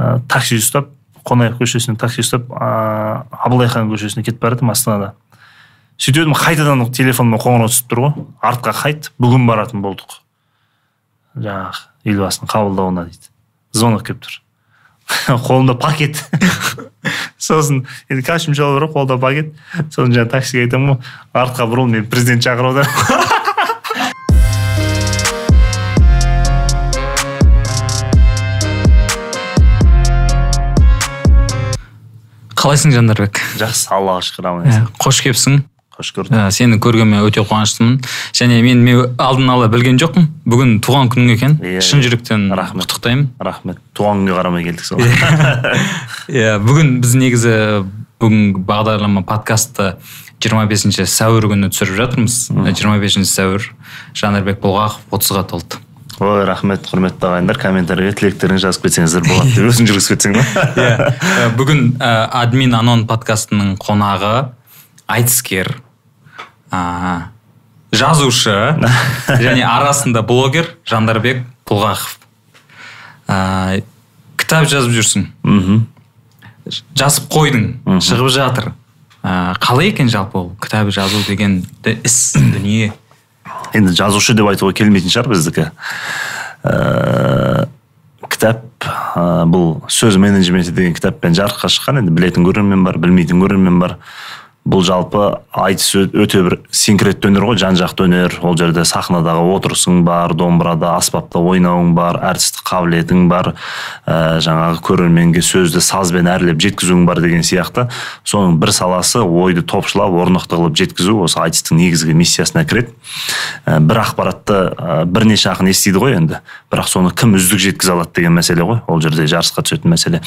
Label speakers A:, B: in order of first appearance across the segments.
A: ә, такси ұстап қонаев көшесінен такси ұстап ә, абылай хан көшесіне кетіп бара жатырмын астанада сөйтіп едім қайтадан телефоныма қоңырау түсіп тұр ғой. Артқа қайт бүгін баратын болдық. Жаңағы елбасының қабылдауына дейді. Звонок келіп тұр. Қолымда пакет. Сосын енді костюм бар қолда пакет. Сосын жаңағы таксиге айтамын ғой артқа бұрыл мен президент шақырып
B: қалайсың жандарбек
A: жақсы аллаға шүкір аман
B: иә, қош келіпсің.
A: Қош көрдік.
B: Сені көргеніме өте қуаныштымын. Және мен, мен алдын ала білген жоқпын. Бүгін туған күнің екен.
A: Иә,
B: шын жүректен
A: Рахмет.
B: құттықтаймын.
A: Рахмет. Туған күнге қарамай келдік сол.
B: Иә бүгін біз негізі бүгін бағдарлама подкастты 25 сәуір күні түсіріп жатырмыз. 25 сәуір. Жанарбек бұлғақов отызға толды.
A: Ой рахмет құрметті ағайындар. Комментарийге тілектеріңізді жазып кетсеңіздер болады деп өзің жүргізіп кетсең ба?
B: Иә ә, бүгін ә, админ анон подкастының қонағы айтыскер жазушы және арасында блогер жандарбек бұлғақов. Ә, кітап жазып жүрсің.
A: Мхм.
B: Жазып қойдың шығып жатыр. Ә, қалай екен жалпы ол кітап жазу деген іс дүние?
A: Енді жазушы деп айтуға келмейтін шығар біздікі. Ііі кітап ә, бұл сөз менеджменті деген кітаппен жарыққа шыққан енді білетін көрермен бар білмейтін көрермен бар. Бұл жалпы айтыс өте бір синкретті өнер ғой жан жақты өнер. Ол жерде сахнадағы отырысың бар домбырада аспапта ойнауың бар әртістік қабілетің бар ә, жаңағы көрерменге сөзді сазбен әрлеп жеткізуің бар деген сияқты. Соның бір саласы ойды топшылап орнықты қылып жеткізу осы айтыстың негізгі миссиясына кіреді. Ә, бір ақпаратты ә, бірнеше ақын естиді ғой енді. Бірақ соны кім үздік жеткізе алады деген мәселе ғой. Ол жерде жарысқа түсетін мәселе.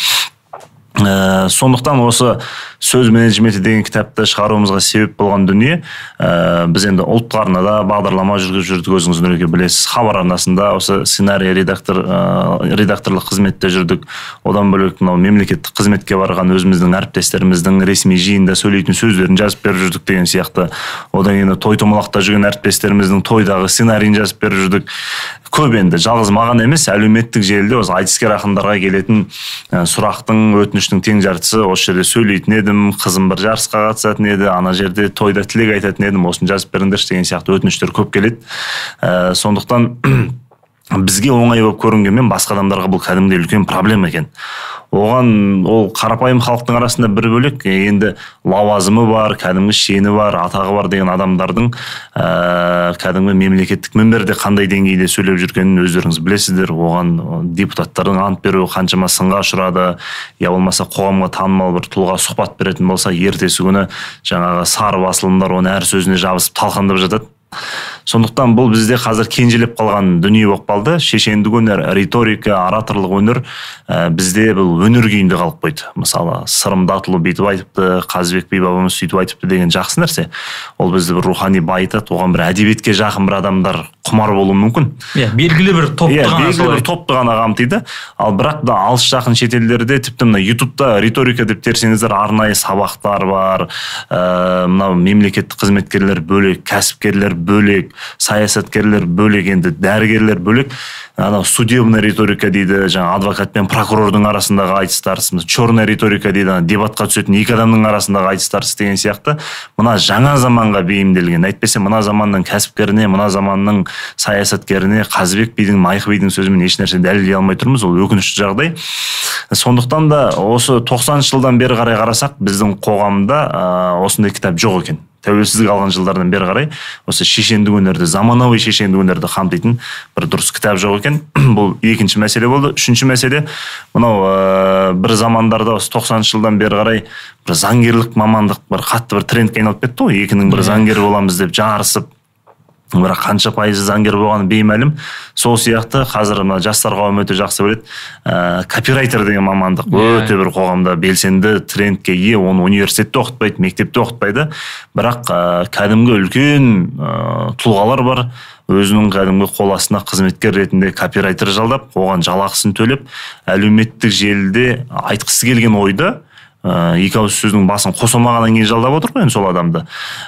A: Ә, сондықтан осы сөз менеджменті деген кітапты шығаруымызға себеп болған дүние. Ә, біз енді ұлттық арнада бағдарлама жүргізіп жүрдік өзіңіз нұреке білесіз. Хабар арнасында осы сценарий редактор ә, редакторлық қызметте жүрдік. Одан бөлек мынау мемлекеттік қызметке барған өзіміздің әріптестеріміздің ресми жиында сөйлейтін сөздерін жазып беріп жүрдік деген сияқты. Одан кейін той томалақта жүрген әріптестеріміздің тойдағы сценарийін жазып беріп жүрдік. Көп енді жалғыз маған емес әлеуметтік желіде осы айтыскер ақындарға келетін ә, сұрақтың өтініштің тең жартысы осы жерде сөйлейтін едім қызым бір жарысқа қатысатын еді ана жерде тойда тілек айтатын едім осыны жазып беріңдерші деген сияқты өтініштер көп келеді. Ә, сондықтан бізге оңай болып көрінгенмен басқа адамдарға бұл кәдімгідей үлкен проблема екен. Оған ол қарапайым халықтың арасында бір бөлек енді лауазымы бар кәдімгі шені бар атағы бар деген адамдардың ә, кәдімгі мемлекеттік мінберде қандай деңгейде сөйлеп жүргенін өздеріңіз білесіздер. Оған депутаттардың ант беруі қаншама сынға ұшырады. Я болмаса қоғамға танымал бір тұлға сұхбат беретін болса ертесі күні жаңағы сары басылымдар оны әр сөзіне жабысып талқандап жатады. Сондықтан бұл бізде қазір кенжелеп қалған дүние болып қалды. Шешендік өнер риторика ораторлық өнер ә, бізде бұл өнер күйінде қалып қойды. Мысалы сырым датұлы бүйтіп айтыпты қазыбек би бабамыз сөйтіп айтыпты деген жақсы нәрсе. Ол бізді бір рухани байытады оған бір әдебиетке жақын бір адамдар құмар болуы мүмкін.
B: Иә белгілі бір топты
A: иә
B: ғана
A: белгілі бір топты ғана қамтиды ал бірақ та алыс жақын шетелдерде тіпті мына ютубта риторика деп терсеңіздер арнайы сабақтар бар ә, мынау мемлекеттік қызметкерлер бөлек кәсіпкерлер бөлек саясаткерлер бөлек енді дәрігерлер бөлек. Анау судебная риторика дейді жаңағы адвокат пен прокурордың арасындағы айтыстар черная риторика дейді ана дебатқа түсетін екі адамның арасындағы айтыстар деген сияқты. Мына жаңа заманға бейімделген әйтпесе мына заманның кәсіпкеріне мына заманның саясаткеріне қазыбек бидің майық бидің сөзімен ешнәрсе дәлелдей алмай тұрмыз ол өкінішті жағдай. Сондықтан да осы 90 жылдан бері қарай қарасақ біздің қоғамда ә, осындай кітап жоқ екен. Тәуелсіздік алған жылдардан бері қарай осы шешендік өнерді заманауи шешендік өнерді қамтитын бір дұрыс кітап жоқ екен. Бұл екінші мәселе болды. Үшінші мәселе мынау ә, бір замандарда осы тоқсаныншы жылдан бері қарай бір заңгерлік мамандық бір қатты бір трендке айналып кетті ғой. Екінің бірі заңгер боламыз деп жарысып бірақ қанша пайызы заңгер болғаны беймәлім. Сол сияқты қазір мына жастар қауымы өте жақсы біледі. Ә, копирайтер деген мамандық
B: Иә.
A: өте бір қоғамда белсенді трендке ие оны университетте оқытпайды мектепте оқытпайды. Бірақ ә, кәдімгі үлкен ә, тұлғалар бар. Өзінің кәдімгі қол астына қызметкер ретінде копирайтер жалдап оған жалақысын төлеп әлеуметтік желіде айтқысы келген ойды ә, екі ауыз сөздің басын қоса алмағаннан кейін жалдап отыр ғой енді сол адамды.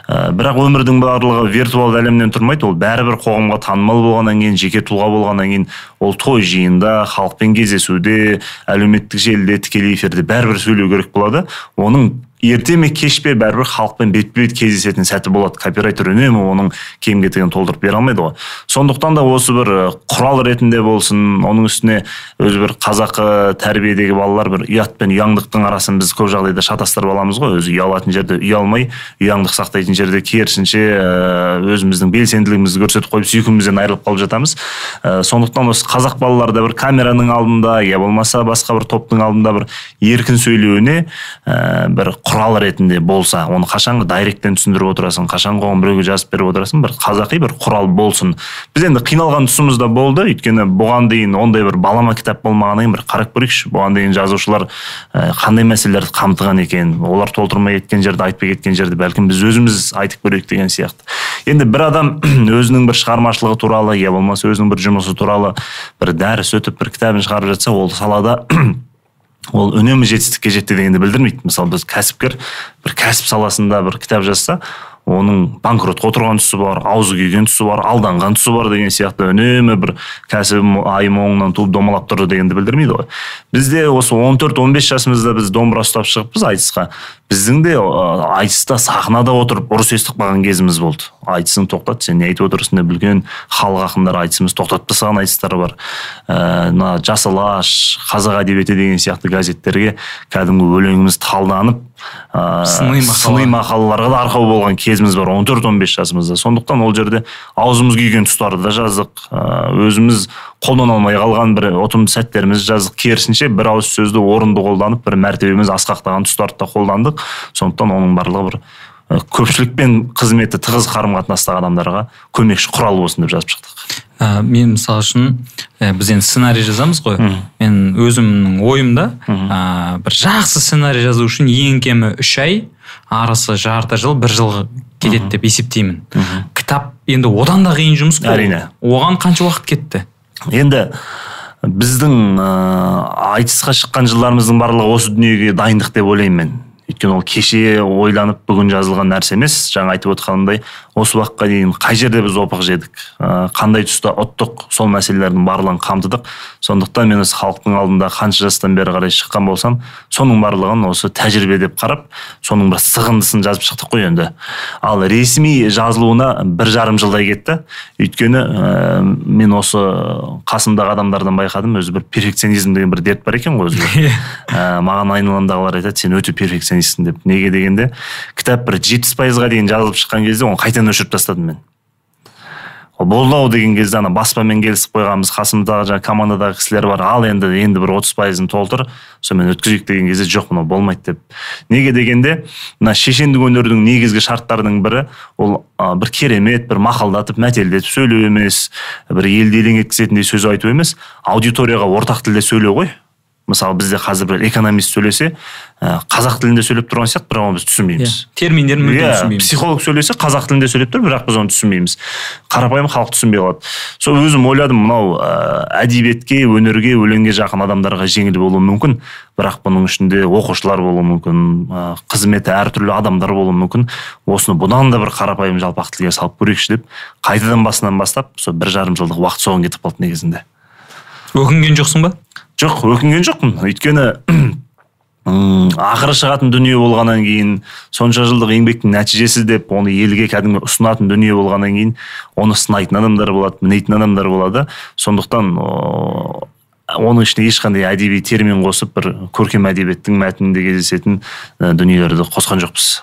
A: Ә, бірақ өмірдің барлығы виртуалды әлемнен тұрмайды ол бәрібір қоғамға танымал болғаннан кейін жеке тұлға болғаннан кейін ол той жиында халықпен кездесуде әлеуметтік желіде тікелей эфирде бәрібір сөйлеу керек болады. Оның ерте ме кеш пе бәрібір халықпен бетпе бет кездесетін сәті болады. Копирайтер үнемі оның кем кетігін толтырып бере алмайды ғой. Сондықтан да осы бір құрал ретінде болсын оның үстіне өзі бір қазақы тәрбиедегі балалар бір ұят пен ұяңдықтың арасын біз көп жағдайда шатастырып аламыз ғой. Өзі ұялатын жерде ұялмай ұяңдық сақтайтын жерде керісінше өзіміздің белсенділігімізді көрсетіп қойып сүйкімімізден айырылып қалып жатамыз. Сондықтан осы қазақ балалары да бір камераның алдында я болмаса басқа бір топтың алдында бір еркін сөйлеуіне бір құрал ретінде болса оны қашанғы дайректен түсіндіріп отырасың қашан оған біреуге жазып беріп отырасың бір қазақи бір құрал болсын. Біз енді қиналған тұсымыз да болды өйткені бұған дейін ондай бір балама кітап болмағаннан кейін бір қарап көрейікші. Бұған дейін жазушылар қандай мәселелерді қамтыған екен олар толтырмай кеткен жерді айтпай кеткен жерді бәлкім біз өзіміз айтып көрейік деген сияқты. Енді бір адам өзінің бір шығармашылығы туралы я болмаса өзінің бір жұмысы туралы бір дәріс өтіп бір кітабын шығарып жатса ол салада ол үнемі жетістікке жетті дегенді білдірмейді. Мысалы біз кәсіпкер бір кәсіп саласында бір кітап жазса оның банкротқа отырған тұсы бар аузы күйген тұсы бар алданған тұсы бар деген сияқты үнемі бір кәсібім айым оңынан туып домалап тұрды дегенді білдірмейді ғой. Бізде осы 14-15 жасымызда біз домбыра ұстап шығыппыз айтысқа. Біздің де айтыста сахнада отырып ұрыс естіп қалған кезіміз болды. Айтысың тоқтат сен не айтып отырсың деп үлкен халық ақындары айтысымыз тоқтатып тастаған айтыстар бар. Мына ә, жас алаш қазақ әдебиеті деген сияқты газеттерге кәдімгі өлеңіміз талданып
B: ә, сыни,
A: сыни мақалаларға да арқау болған кезіміз бар 14-15 жасымызда. Сондықтан ол жерде аузымыз күйген тұстарды да жаздық. Өзіміз қолдана алмай қалған бір ұтымды сәттерімізді жаздық. Керісінше бір ауыз сөзді орынды қолданып бір мәртебеміз асқақтаған тұстарды да қолдандық. Сондықтан оның барлығы бір көпшілікпен қызметі тығыз қарым қатынастағы адамдарға көмекші құрал болсын деп жазып шықтық.
B: Ә, мен мысалы үшін ә, біз енді сценарий жазамыз ғой. Мен өзімнің ойымда ә, бір жақсы сценарий жазу үшін ең кемі үш ай арысы жарты жыл бір жыл кетеді деп есептеймін. Кітап енді одан да қиын жұмыс қой.
A: Әрине.
B: Оған қанша уақыт кетті?
A: Енді біздің ә, айтысқа шыққан жылдарымыздың барлығы осы дүниеге дайындық деп ойлаймын мен. Өйткені ол кеше ойланып бүгін жазылған нәрсе емес жаңа айтып отқанымдай осы уақытқа дейін қай жерде біз опық жедік? Ә, қандай тұста ұттық? Сол мәселелердің барлығын қамтыдық. Сондықтан мен осы халықтың алдында қанша жастан бері қарай шыққан болсам соның барлығын осы тәжірибе деп қарап соның бір сығындысын жазып шықтық қой енді. Ал ресми жазылуына бір жарым жылдай кетті. Өйткені ә, мен осы қасымдағы адамдардан байқадым өзі бір перфекционизм деген бір дерт бар екен ғой өзі. Ә, маған айналамдағылар айтады сен өте перфекционистсің деп. Неге дегенде кітап бір жетпіс пайызға дейін жазылып шыққан кезде оны қайтадан өшіріп тастадым мен. Ол болды деген кезде ана баспамен келісіп қойғанбыз. Қасымдағы жаңағы командадағы кісілер бар. Ал енді енді бір отыз пайызын толтыр сонымен өткізейік деген кезде жоқ мынау болмайды деп. Неге дегенде мына шешендік өнердің негізгі шарттарының бірі ол ә, бір керемет бір мақалдатып мәтелдетіп сөйлеу емес бір елді елең еткізетіндей сөз айту емес аудиторияға ортақ тілде сөйлеу ғой. Мысалы бізде қазір бір экономист сөйлесе ә, қазақ тілінде сөйлеп тұрған сияқты бірақ оны біз түсінбейміз.
B: Yeah. Иә, терминдерін мүлдем
A: yeah, түсінбейміз. психолог сөйлесе қазақ тілінде сөйлеп тұр бірақ біз оны түсінбейміз. Қарапайым халық түсінбей қалады. Сол өзім ойладым мынау ә, әдебиетке өнерге өлеңге жақын адамдарға жеңіл болуы мүмкін бірақ бұның ішінде оқушылар болуы мүмкін ә, қызметі әртүрлі адамдар болуы мүмкін. Осыны бұдан да бір қарапайым жалпақ тілге салып көрейікші деп қайтадан басынан бастап сол бір жарым жылдық уақыт соған кетіп қалды негізінде.
B: Өкінген жоқсың ба?
A: Жоқ өкінген жоқпын. Өйткені ақыры шығатын дүние болғаннан кейін сонша жылдық еңбектің нәтижесі деп оны елге кәдімгі ұсынатын дүние болғаннан кейін оны сынайтын адамдар болады мінейтін адамдар болады. Сондықтан оның ішіне ешқандай әдеби термин қосып бір көркем әдебиеттің мәтінінде кездесетін дүниелерді қосқан жоқпыз.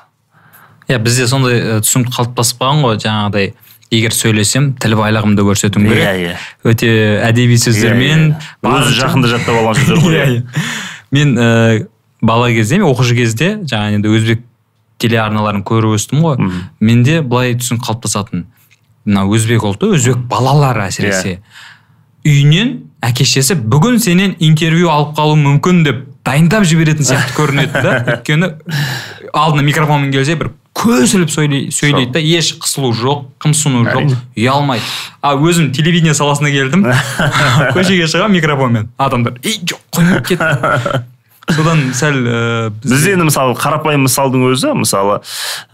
B: Иә бізде сондай түсінік қалыптасып қалған ғой жаңағыдай егер сөйлесем тіл байлығымды көрсетуім керек.
A: Иә иә.
B: Өте әдеби сөздермен
A: иә, иә. өзі жақында жаттап алған сөздер ғой иә, иә.
B: мен ә, бала кезде мен оқушы кезде жаңа енді өзбек телеарналарын көріп өстім ғой. Менде былай түсінік қалыптасатын. Мына өзбек ұлты өзбек балалары әсіресе. Үйінен әке шешесі бүгін сенен интервью алып қалуы мүмкін деп дайындап жіберетін сияқты көрінеді да. Өйткені алдына микрофонмен келсе бір көсіліп сөйлейді да еш қысылу жоқ қымсыну жоқ ұялмайды. А өзім телевидение саласына келдім. Көшеге шығамын микрофонмен. Адамдар ей жоқ қой кет содан сәл ә,
A: бізде енді мысалы қарапайым мысалдың өзі мысалы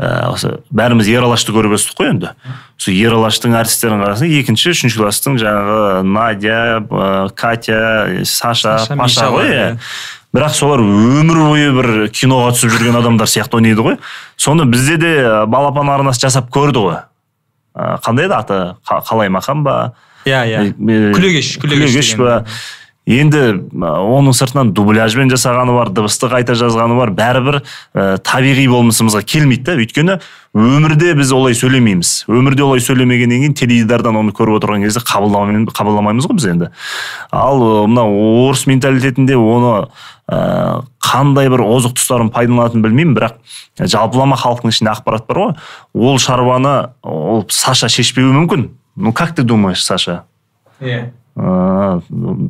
A: ә, осы бәріміз ералашты көріп өстік қой енді. Сол ералаштың әртістерін қарасаң екінші үшінші класстың жаңағы надя ә, катя саша,
B: Саша,
A: паша ғой иә.
B: иә.
A: Бірақ солар өмір бойы бір киноға түсіп жүрген адамдар сияқты ойнайды ғой. Соны бізде де балапан арнасы жасап көрді ғой. Қандай еді аты? Қа- қалай мақан ба?
B: Иә иә. Күлегеш күлегеш
A: па? енді оның сыртынан дубляжбен жасағаны бар дыбысты қайта жазғаны бар. Бәрібір ә, табиғи болмысымызға келмейді да. Өйткені өмірде біз олай сөйлемейміз. Өмірде олай сөйлемегеннен кейін теледидардан оны көріп отырған кезде қабылдамай- қабылдамаймыз ғой біз енді. Ал мына орыс менталитетінде оны ә, қандай бір озық тұстарын пайдаланатынын білмеймін бірақ жалпылама халықтың ішінде ақпарат бар ғой. Ол шаруаны ол саша шешпеуі мүмкін. Ну как ты думаешь саша?
B: Иә
A: А,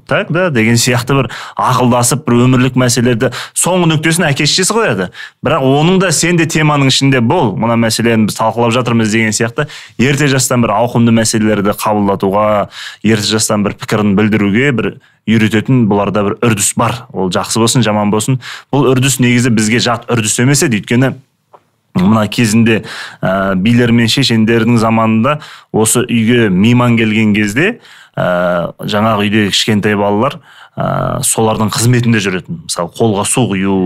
A: так да деген сияқты бір ақылдасып бір өмірлік мәселелерді соңғы нүктесін әке шешесі қояды. Бірақ оның да сен де теманың ішінде бол мына мәселені біз талқылап жатырмыз деген сияқты ерте жастан бір ауқымды мәселелерді қабылдатуға ерте жастан бір пікірін білдіруге бір үйрететін бұларда бір үрдіс бар. Ол жақсы болсын жаман болсын. Бұл үрдіс негізі бізге жат үрдіс емес еді. Өйткені мына кезінде ә, билер мен шешендердің заманында осы үйге мейман келген кезде ә, жаңағы үйдегі кішкентай балалар ә, солардың қызметінде жүретін. Мысалы қолға су құю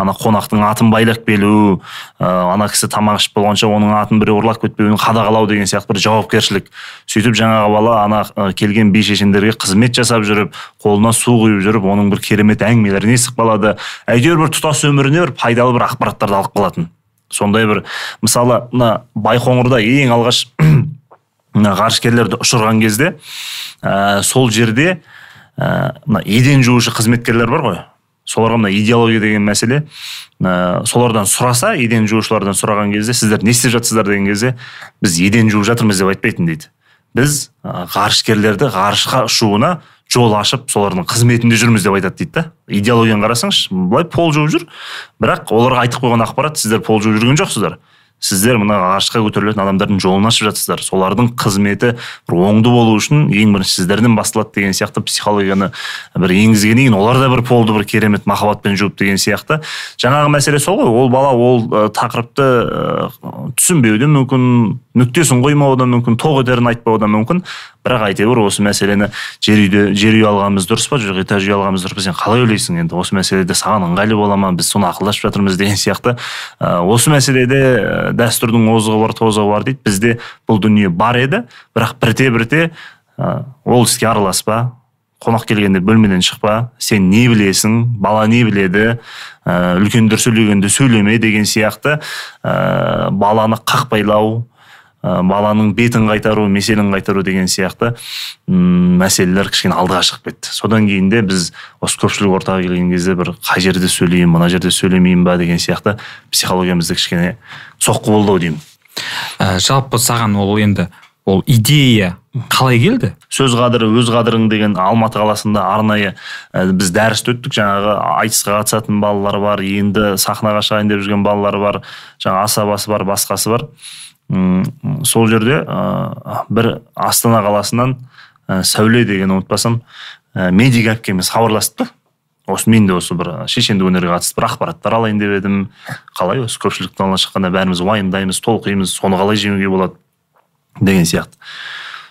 A: ана қонақтың атын байлап келу ә, ана кісі тамақ ішіп болғанша оның атын біреу ұрлап кетпеуін қадағалау деген сияқты бір жауапкершілік. Сөйтіп жаңағы бала ана келген би шешендерге қызмет жасап жүріп қолына су құйып жүріп оның бір керемет әңгімелерін естіп қалады. Әйтеуір бір тұтас өміріне бір пайдалы бір ақпараттарды алып қалатын. Сондай бір мысалы мына байқоңырда ең алғаш ғарышкерлерді ұшырған кезде ә, сол жерде ә, мына еден жуушы қызметкерлер бар ғой. Соларға мына идеология деген мәселе ә, солардан сұраса еден жуушылардан сұраған кезде сіздер не істеп жатсыздар деген кезде біз еден жуып жатырмыз деп айтпайтын дейді. Біз ә, ғарышкерлерді ғарышқа ұшуына жол ашып солардың қызметінде жүрміз деп айтады дейді да. Идеологияны қарасаңызшы былай пол жуып жүр. Бірақ оларға айтып қойған ақпарат сіздер пол жуып жүрген жоқсыздар сіздер мына ғарышқа көтерілетін адамдардың жолын ашып жатсыздар. Солардың қызметі бір оңды болу үшін ең бірінші сіздерден басталады деген сияқты психологияны бір енгізгеннен кейін олар да бір полды бір керемет махаббатпен жуып деген сияқты. Жаңағы мәселе сол ғой. Ол бала ол тақырыпты түсінбеуі де мүмкін нүктесін қоймауы да мүмкін тоқ етерін айтпауы да мүмкін. Бірақ әйтеуір осы мәселені жер үйде жер үй алғанымыз дұрыс па? жоқ этаж үй алғанымыз дұрыс па? сен қалай ойлайсың енді? осы мәселеде саған ыңғайлы бола ма? біз соны ақылдасып жатырмыз деген сияқты. Ә, осы мәселеде ә, дәстүрдің озығы бар тозығы бар дейді. Бізде бұл дүние бар еді. бірақ бірте бірте ә, ол іске араласпа қонақ келгенде бөлмеден шықпа. сен не білесің? бала не біледі? ә, үлкендер сөйлегенде сөйлеме деген сияқты. ә, баланы қақпайлау баланың бетін қайтару меселін қайтару деген сияқты м, мәселелер кішкене алдыға шығып кетті. Содан кейін де біз осы көпшілік ортаға келген кезде бір қай жерде сөйлеймін мына жерде сөйлемеймін ба деген сияқты психологиямызда кішкене соққы болды ау деймін.
B: Ә, жалпы саған ол енді ол идея қалай келді?
A: Сөз қадірі өз қадірің деген алматы қаласында арнайы ә, біз дәрісті өттік. Жаңағы айтысқа қатысатын балалар бар енді сахнаға шығайын деп жүрген балалар бар жаңағы асабасы бар басқасы бар. Сол жерде ә, бір астана қаласынан ә, сәуле деген ұмытпасам ә, медик әпкеміз хабарласты осы мен де осы бір шешендік өнерге қатысты бір ақпараттар алайын деп едім. Қалай осы көпшіліктің алдына шыққанда бәріміз уайымдаймыз толқимыз соны қалай жеңуге болады деген сияқты.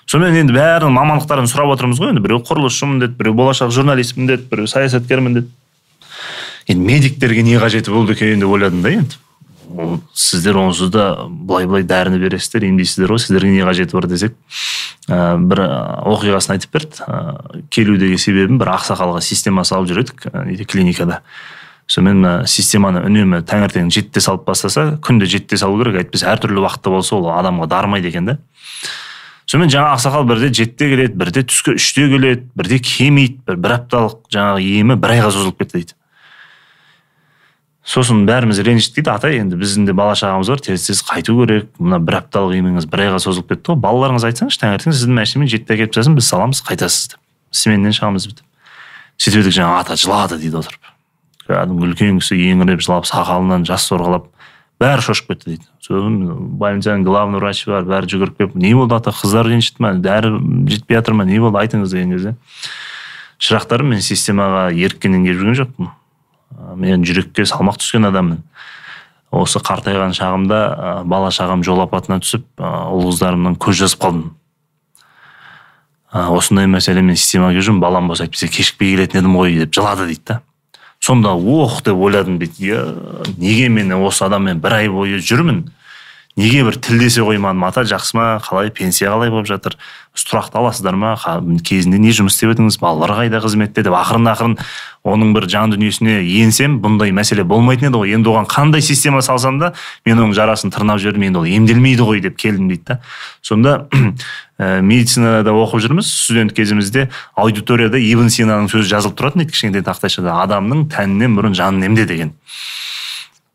A: Сонымен енді бәрінің мамандықтарын сұрап отырмыз ғой. Енді біреу құрылысшымын деді біреу болашақ журналистпін деді біреу саясаткермін деді. Енді медиктерге не қажеті болды екен деп ойладым да енді? Ол сіздер онсыз да былай былай дәріні бересіздер емдейсіздер ғой сіздерге не қажеті бар десек. Ә, бір ә, оқиғасын айтып берді. Ә, келудегі себебім бір ақсақалға система салып жүр едік ә, клиникада. Сонымен мына системаны үнемі таңертең жетіде салып бастаса күнде жетіде салу керек. Әйтпесе әртүрлі уақытта болса ол адамға дарымайды екен да. Сонымен жаңа ақсақал бірде жетіде келеді бірде түскі үште келеді бірде келмейді бір, бір апталық жаңағы емі бір айға созылып кетті дейді. Сосын бәріміз ренжідік дейді. Ата енді біздің де бала шағамыз бар тез тез қайту керек. Мына бір апталық еміңіз бір айға созылып кетті ғой. Балаларыңыз айтсаңызшы таңертең сіздің машинамен жетіде әкеліп тастасын біз саламыз қайтасыз деп. Сменнен шығамыз деп сөйтіп едік жаңағы ата жылады дейді отырып. Кәдімгі үлкен кісі еңіреп жылап сақалынан жас сорғалап бәрі шошып кетті дейді. Сосын больницаның главный врачы бар бәрі жүгіріп келіп не болды ата қыздар ренжітті ма дәрі жетпей жатыр ма? Не болды? айтыңыз деген кезде. Шырақтарым мен системаға еріккеннен келіп жүрген жоқпын. Мен жүрекке салмақ түскен адаммын. Осы қартайған шағымда ә, бала шағам жол апатына түсіп ұл қыздарымнан көз жазып қалдым. Ә, осындай мәселемен системаға жүрмін балам болса әйтпесе кешікпей келетін едім ғой деп жылады дейді да. Сонда ох! деп ойладым дейді неге мен осы адаммен бір ай бойы жүрмін? Неге бір тілдесе қоймадым? Ата жақсы ма? Қалай? Пенсия қалай болып жатыр? Тұрақты аласыздар ма? Кезінде не жұмыс істеп едіңіз? Балалар қайда қызметте деп ақырын ақырын оның бір жан дүниесіне енсем бұндай мәселе болмайтын еді ғой. Енді оған қандай система салсам да мен оның жарасын тырнап жібердім енді ол емделмейді ғой деп келдім дейді да. Сонда ә, медицинада оқып жүрміз. Студент кезімізде аудиторияда ибн синаның сөзі жазылып тұратын дейді кішкентай тақтайшада. Адамның тәнінен бұрын жанын емде деген.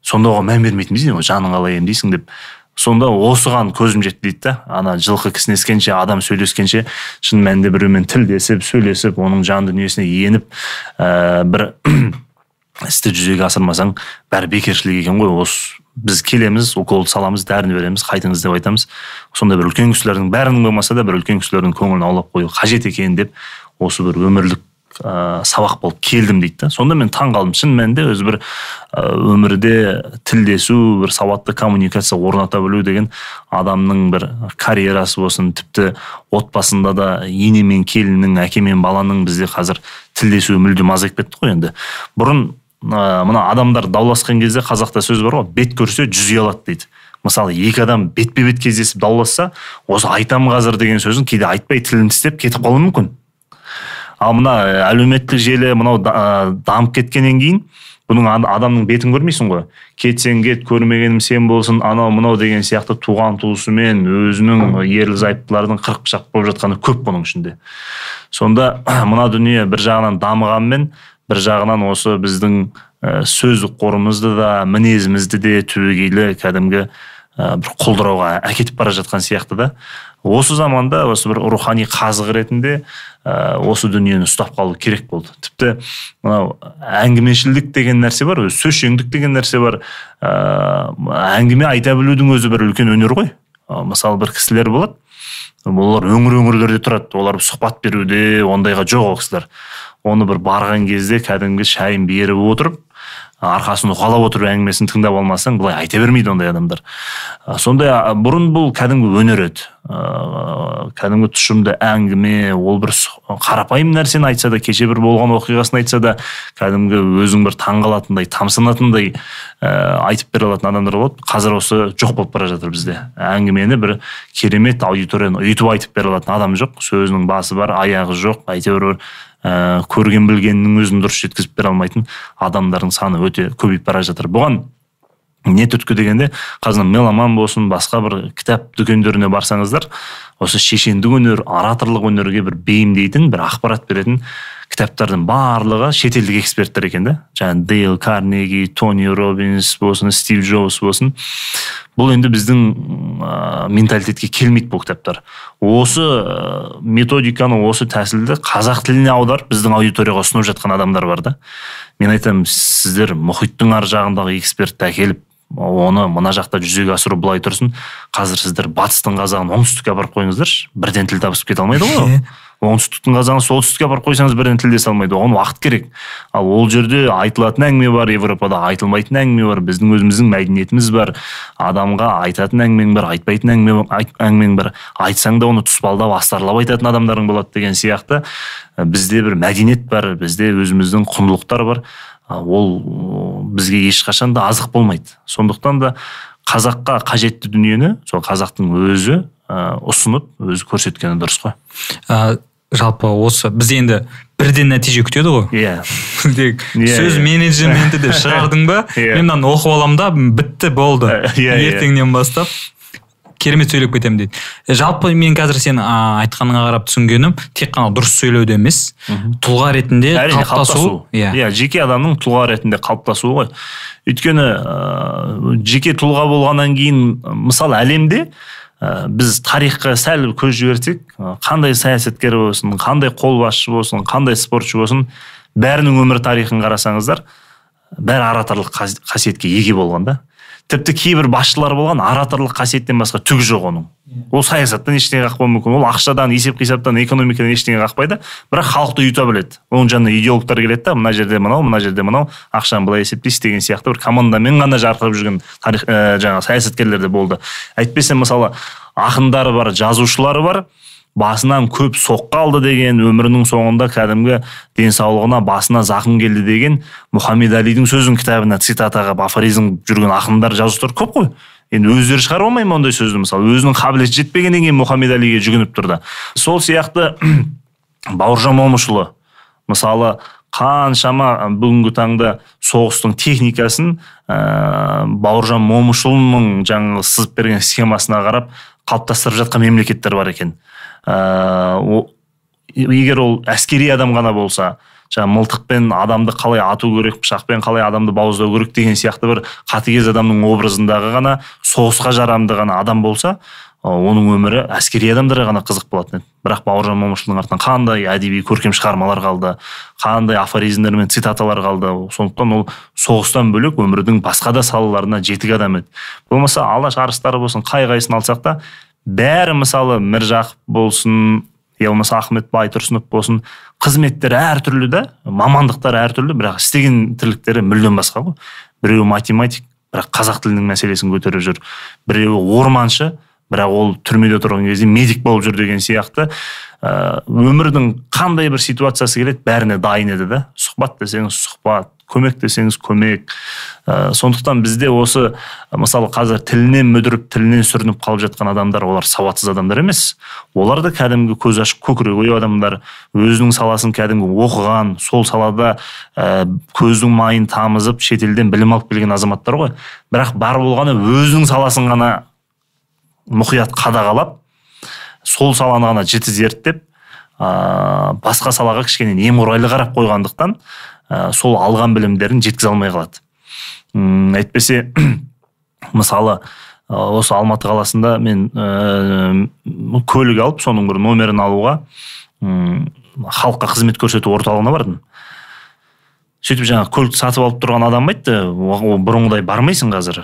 A: Сонда оған мән бермейтінбіз жанын қалай емдейсің деп. Сонда осыған көзім жетті дейді да. Ана жылқы кісінескенше адам сөйлескенше шын мәнінде біреумен тілдесіп сөйлесіп оның жан дүниесіне еніп ә, бір істі жүзеге асырмасаң бәрі бекершілік екен ғой. Осы біз келеміз уколды саламыз дәріні береміз қайтыңыз деп айтамыз. Сондай бір үлкен кісілердің бәрінің болмаса да бір үлкен кісілердің көңілін аулап қою қажет екен деп осы бір өмірлік ә, сабақ болып келдім дейді да. Сонда мен таң қалдым. Шын мәнінде өзі бір ә, өмірде тілдесу бір сауатты коммуникация орната білу деген адамның бір карьерасы болсын тіпті отбасында да ене мен келіннің әке мен баланың бізде қазір тілдесуі мүлдем азайып кетті ғой енді. Бұрын ә, мына адамдар дауласқан кезде қазақта сөз бар ғой бет көрсе жүз ұялады дейді. Мысалы екі адам бетпе бет кездесіп дауласса осы айтамын қазір деген сөзін кейде айтпай тілін тістеп кетіп қалуы мүмкін. Ал мына э, әлеуметтік желі мынау э, дамып кеткеннен кейін бұның адамның бетін көрмейсің ғой. Кетсең кет көрмегенім сен болсын анау мынау деген сияқты туған туысымен өзінің ерлі зайыптылардың қырық пышақ болып жатқаны көп бұның ішінде. Сонда мына дүние бір жағынан дамығанмен бір жағынан осы біздің э, сөздік қорымызды да мінезімізді де түбегейлі кәдімгі бір құлдырауға әкетіп бара жатқан сияқты да. Осы заманда осы бір рухани қазық ретінде ә, осы дүниені ұстап қалу керек болды. Тіпті мынау әңгімешілдік деген нәрсе бар сөзшеңдік деген нәрсе бар. Ә, әңгіме айта білудің өзі бір үлкен өнер ғой. Ә, мысалы бір кісілер болады. Олар өңір өңірлерде тұрады. Олар сұхбат беруде ондайға жоқ ол кісілер. Оны бір барған кезде кәдімгі шайын беріп отырып арқасын уқалап отырып әңгімесін тыңдап алмасаң былай айта бермейді ондай адамдар. Сондай бұрын бұл кәдімгі өнер еді. Ыыы кәдімгі тұшымды әңгіме ол бір қарапайым нәрсені айтса да кеше бір болған оқиғасын айтса да кәдімгі өзің бір таңқалатындай тамсанатындай ә, айтып бере алатын адамдар болады. Қазір осы жоқ болып бара жатыр бізде. Әңгімені бір керемет аудиторияны ұйытып айтып бере алатын адам жоқ. Сөзінің басы бар аяғы жоқ әйтеуір бір ә, көрген білгеннің өзін дұрыс жеткізіп бере алмайтын адамдардың саны өте көбейіп бара жатыр. Бұған не түрткі дегенде қазір меломан болсын басқа бір кітап дүкендеріне барсаңыздар осы шешендік өнер ораторлық өнерге бір бейімдейтін бір ақпарат беретін кітаптардың барлығы шетелдік эксперттер екен да. Жаңағы дейл карнеги тони робинс болсын стив джобс болсын бұл енді біздің ә, менталитетке келмейді бұл кітаптар. Осы ә, методиканы осы тәсілді қазақ тіліне аударып біздің аудиторияға ұсынып жатқан адамдар бар да. Мен айтамын сіздер мұхиттың ар жағындағы экспертті әкеліп оны мына жақта жүзеге асыру былай тұрсын. Қазір сіздер батыстың қазағын оңтүстікке апарып қойыңыздаршы. Бірден тіл табысып кете алмайды ғой оңтүстіктің қазағын солтүстікке апарып қойсаңыз бірден тілдесе алмайды. Оған уақыт керек. Ал ол жерде айтылатын әңгіме бар европада айтылмайтын әңгіме бар біздің өзіміздің мәдениетіміз бар адамға айтатын әңгімең бар айтпайтын әңгіме әңгімең бар. Айтсаң да оны тұспалдап астарлап айтатын адамдарың болады деген сияқты. Бізде бір мәдениет бар бізде өзіміздің құндылықтар бар. Ол бізге ешқашан да азық болмайды. Сондықтан да қазаққа қажетті дүниені сол қазақтың өзі ә, ұсынып өзі көрсеткені дұрыс қой.
B: Ә, жалпы осы біз енді бірден нәтиже күтеді ғой.
A: Иә.
B: Yeah. yeah, сөз менеджменті деп шығардың ба? Yeah. мен мынаны оқып аламын да бітті болды. Yeah, ертеңнен бастап керемет сөйлеп кетемін дейді. Жалпы мен қазір сен айтқаныңа қарап түсінгенім тек қана дұрыс сөйлеуде емес тұлға ретінде қалыптасу.
A: иә. Иә жеке адамның тұлға ретінде қалыптасуы ғой. Өйткені ә, жеке тұлға болғаннан кейін мысалы әлемде ә, біз тарихқа сәл көз жіберсек қандай саясаткер болсын қандай қолбасшы болсын қандай спортшы болсын бәрінің өмір тарихын қарасаңыздар бәрі ораторлық қасиетке еге болған да. Тіпті кейбір басшылар болған ораторлық қасиеттен басқа түгі жоқ оның. Ол саясаттан ештеңе қақпауы мүмкін. Ол ақшадан есеп қисаптан экономикадан ештеңе қақпайды. Бірақ халықты ұйыта біледі. Оның жанына идеологтар келеді да мына жерде мынау мына жерде мынау ақшаны былай есептейсіз деген сияқты бір командамен ғана жарқырап жүрген тарих ә, жаңағы саясаткерлер де болды. Әйтпесе мысалы ақындары бар жазушылары бар. Басынан көп соққы алды деген өмірінің соңында кәдімгі денсаулығына басына зақым келді деген мұхаммед әлидің сөзін кітабына цитатаға афоризм жүрген ақындар жазушылар көп қой. Енді өздері шығара алмай ма ондай сөзді? Мысалы өзінің қабілеті жетпегеннен кейін мұхаммед әлиге жүгініп тұрды. Сол сияқты бауыржан момышұлы мысалы қаншама бүгінгі таңда соғыстың техникасын ә, бауыржан момышұлының жаңағы сызып берген схемасына қарап қалыптастырып жатқан мемлекеттер бар екен. Ыыы егер ол әскери адам ғана болса жаңағы мылтықпен адамды қалай ату керек пышақпен қалай адамды бауыздау керек деген сияқты бір қатыгез адамның образындағы ғана соғысқа жарамды ғана адам болса оның өмірі әскери адамдарға ғана қызық болатын еді. Бірақ бауыржан момышұлының артынан қандай әдеби көркем шығармалар қалды қандай афоризмдер мен цитаталар қалды. Сондықтан ол соғыстан бөлек өмірдің басқа да салаларына жетік адам еді. Болмаса алаш арыстары болсын қай қайсысын алсақ та бәрі мысалы міржақып болсын я болмаса ахмет байтұрсынов болсын қызметтері әртүрлі да мамандықтары әртүрлі бірақ істеген тірліктері мүлдем басқа ғой. Біреуі математик бірақ қазақ тілінің мәселесін көтеріп жүр. Біреуі орманшы бірақ ол түрмеде тұрған кезде медик болып жүр деген сияқты. Ә, өмірдің қандай бір ситуациясы келеді бәріне дайын еді да. Сұхбат десеңіз сұхбат көмек десеңіз көмек. Ә, сондықтан бізде осы мысалы қазір тілінен мүдіріп тілінен сүрініп қалып жатқан адамдар олар сауатсыз адамдар емес. Олар да кәдімгі көз ашып көкірек ою адамдар. Өзінің саласын кәдімгі оқыған сол салада ә, көздің майын тамызып шетелден білім алып келген азаматтар ғой. Бірақ бар болғаны өзінің саласын ғана мұқият қадағалап сол саланы ғана жіті зерттеп ә, басқа салаға кішкене немқұрайлы қарап қойғандықтан ә, сол алған білімдерін жеткізе алмай қалады. Үм, әйтпесе мысалы осы алматы қаласында мен ә, көлік алып соның бір номерін алуға халыққа қызмет көрсету орталығына бардым. Сөйтіп жаңағы көлікті сатып алып тұрған адам айтты бұрынғыдай бармайсың қазір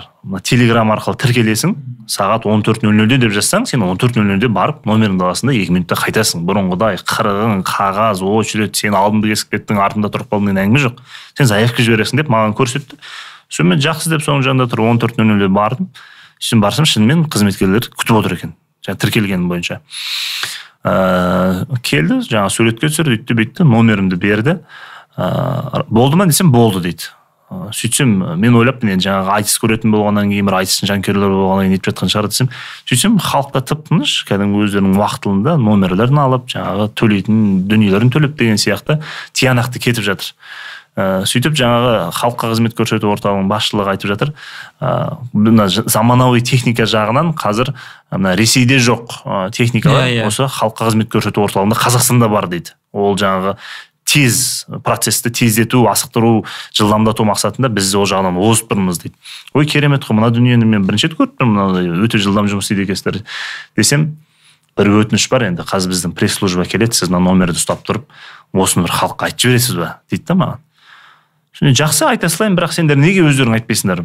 A: телеграм арқылы тіркелесің сағат он төрт нөл нөлде деп жазсаң сен он төрт нөл нөлде барып аласың да екі минутта қайтасың. Бұрынғыдай қырғын қағаз очередь сен алдыңда кесіп кеттің артында тұрып қалдың деген әңгіме жоқ. Сен заявка жібересің деп маған көрсетті. Сонымен жақсы деп соның жанында тұрып он төрт нөл нөлде бардым. Сөйтіп барсам шынымен қызметкерлер күтіп отыр екен жаңағы тіркелгенім бойынша. Ыыы келді жаңағы суретке түсірді үйтті бүйтті номерімді берді. Ыыы болды ма десем болды дейді. Сөйтсем мен ойлаппын енді жаңағы айтыс көретін болғаннан кейін бір айтыстың жанкүйерлері болғаннан кейін нетіп жатқан шығар десем сөйтсем халықта тып тыныш кәдімгі өздерінің уақытылында номерлерін алып жаңағы төлейтін дүниелерін төлеп деген сияқты тиянақты кетіп жатыр. Ә, сөйтіп жаңағы халыққа қызмет көрсету орталығының басшылығы айтып жатыр. Ә, мына заманауи техника жағынан қазір мына ресейде жоқ ә, техникалар yeah, yeah. осы халыққа қызмет көрсету орталығында қазақстанда бар дейді. Ол жаңағы тез процессті тездету асықтыру жылдамдату мақсатында біз ол жағынан озып тұрмыз дейді. Ой керемет қой мына дүниені мен бірінші рет көріп тұрмын мынандай өте жылдам жұмыс істейді екенсіздер десем бір өтініш бар енді қазір біздің пресс служба келеді сіз мына номерді ұстап тұрып осыны бір халыққа айтып жібересіз ба? дейді да маған. Жақсы айта салайын бірақ сендер неге өздерің айтпайсыңдар?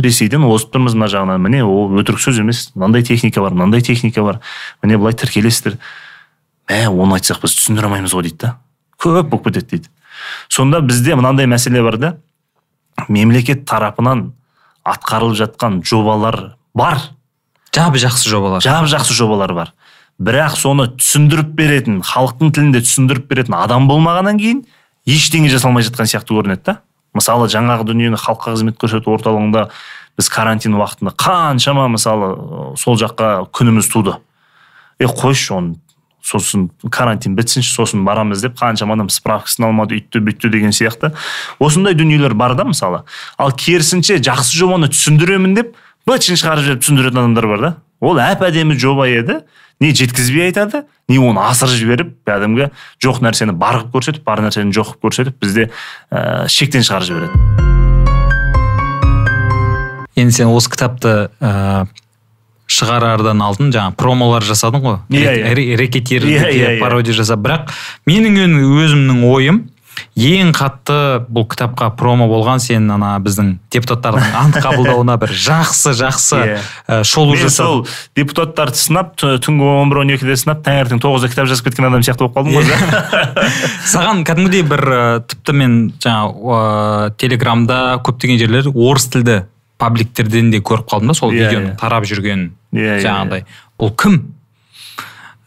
A: Ресейден озып тұрмыз мына жағынан. Міне ол өтірік сөз емес мынандай техника бар мынандай техника бар. Міне былай тіркелесіздер. Мә оны айтсақ біз түсіндіре алмаймыз ғой дейді да. Көп болып кетеді дейді. Сонда бізде мынандай мәселе бар да. Мемлекет тарапынан атқарылып жатқан жобалар бар.
B: Жап жақсы жобалар.
A: Жап жақсы жобалар бар. Бірақ соны түсіндіріп беретін халықтың тілінде түсіндіріп беретін адам болмағаннан кейін ештеңе жасалмай жатқан сияқты көрінеді да. Мысалы жаңағы дүниені халыққа қызмет көрсету орталығында біз карантин уақытында қаншама мысалы сол жаққа күніміз туды. Е қойшы оны сосын карантин бітсінші сосын барамыз деп қаншама адам справкасын алмады үйтті бүйтті деген сияқты. Осындай дүниелер бар да мысалы. Ал керісінше жақсы жобаны түсіндіремін деп бытшын шығарып жіберіп түсіндіретін адамдар бар да. Ол әп әдемі жоба еді. Не жеткізбей айтады не оны асырып жіберіп кәдімгі жоқ нәрсені бар қылып көрсетіп бар нәрсені жоқ қылып көрсетіп бізде ә, шектен шығарып жібереді.
B: Енді сен осы кітапты ә, шығарардан алдын жаңа промолар жасадың ғой.
A: Иә иә.
B: рекетир пародия жасап. Бірақ менің өзімнің ойым ең қатты бұл кітапқа промо болған сен ана біздің депутаттардың ант қабылдауына бір жақсы жақсы
A: Иә.
B: ә, шолу жасап
A: сол депутаттарды сынап түнгі он бір он екіде сынап таңертең тоғызда кітап жазып кеткен адам сияқты болып қалдым ғой.
B: Саған кәдімгідей бір тіпті мен жаңа ә, телеграмда көптеген жерлер орыс тілді пабликтерден де көріп қалдым да сол
A: Иә,
B: видеоның
A: иә.
B: тарап жүргенін
A: Иә, иә,
B: жаңағыдай бұл кім?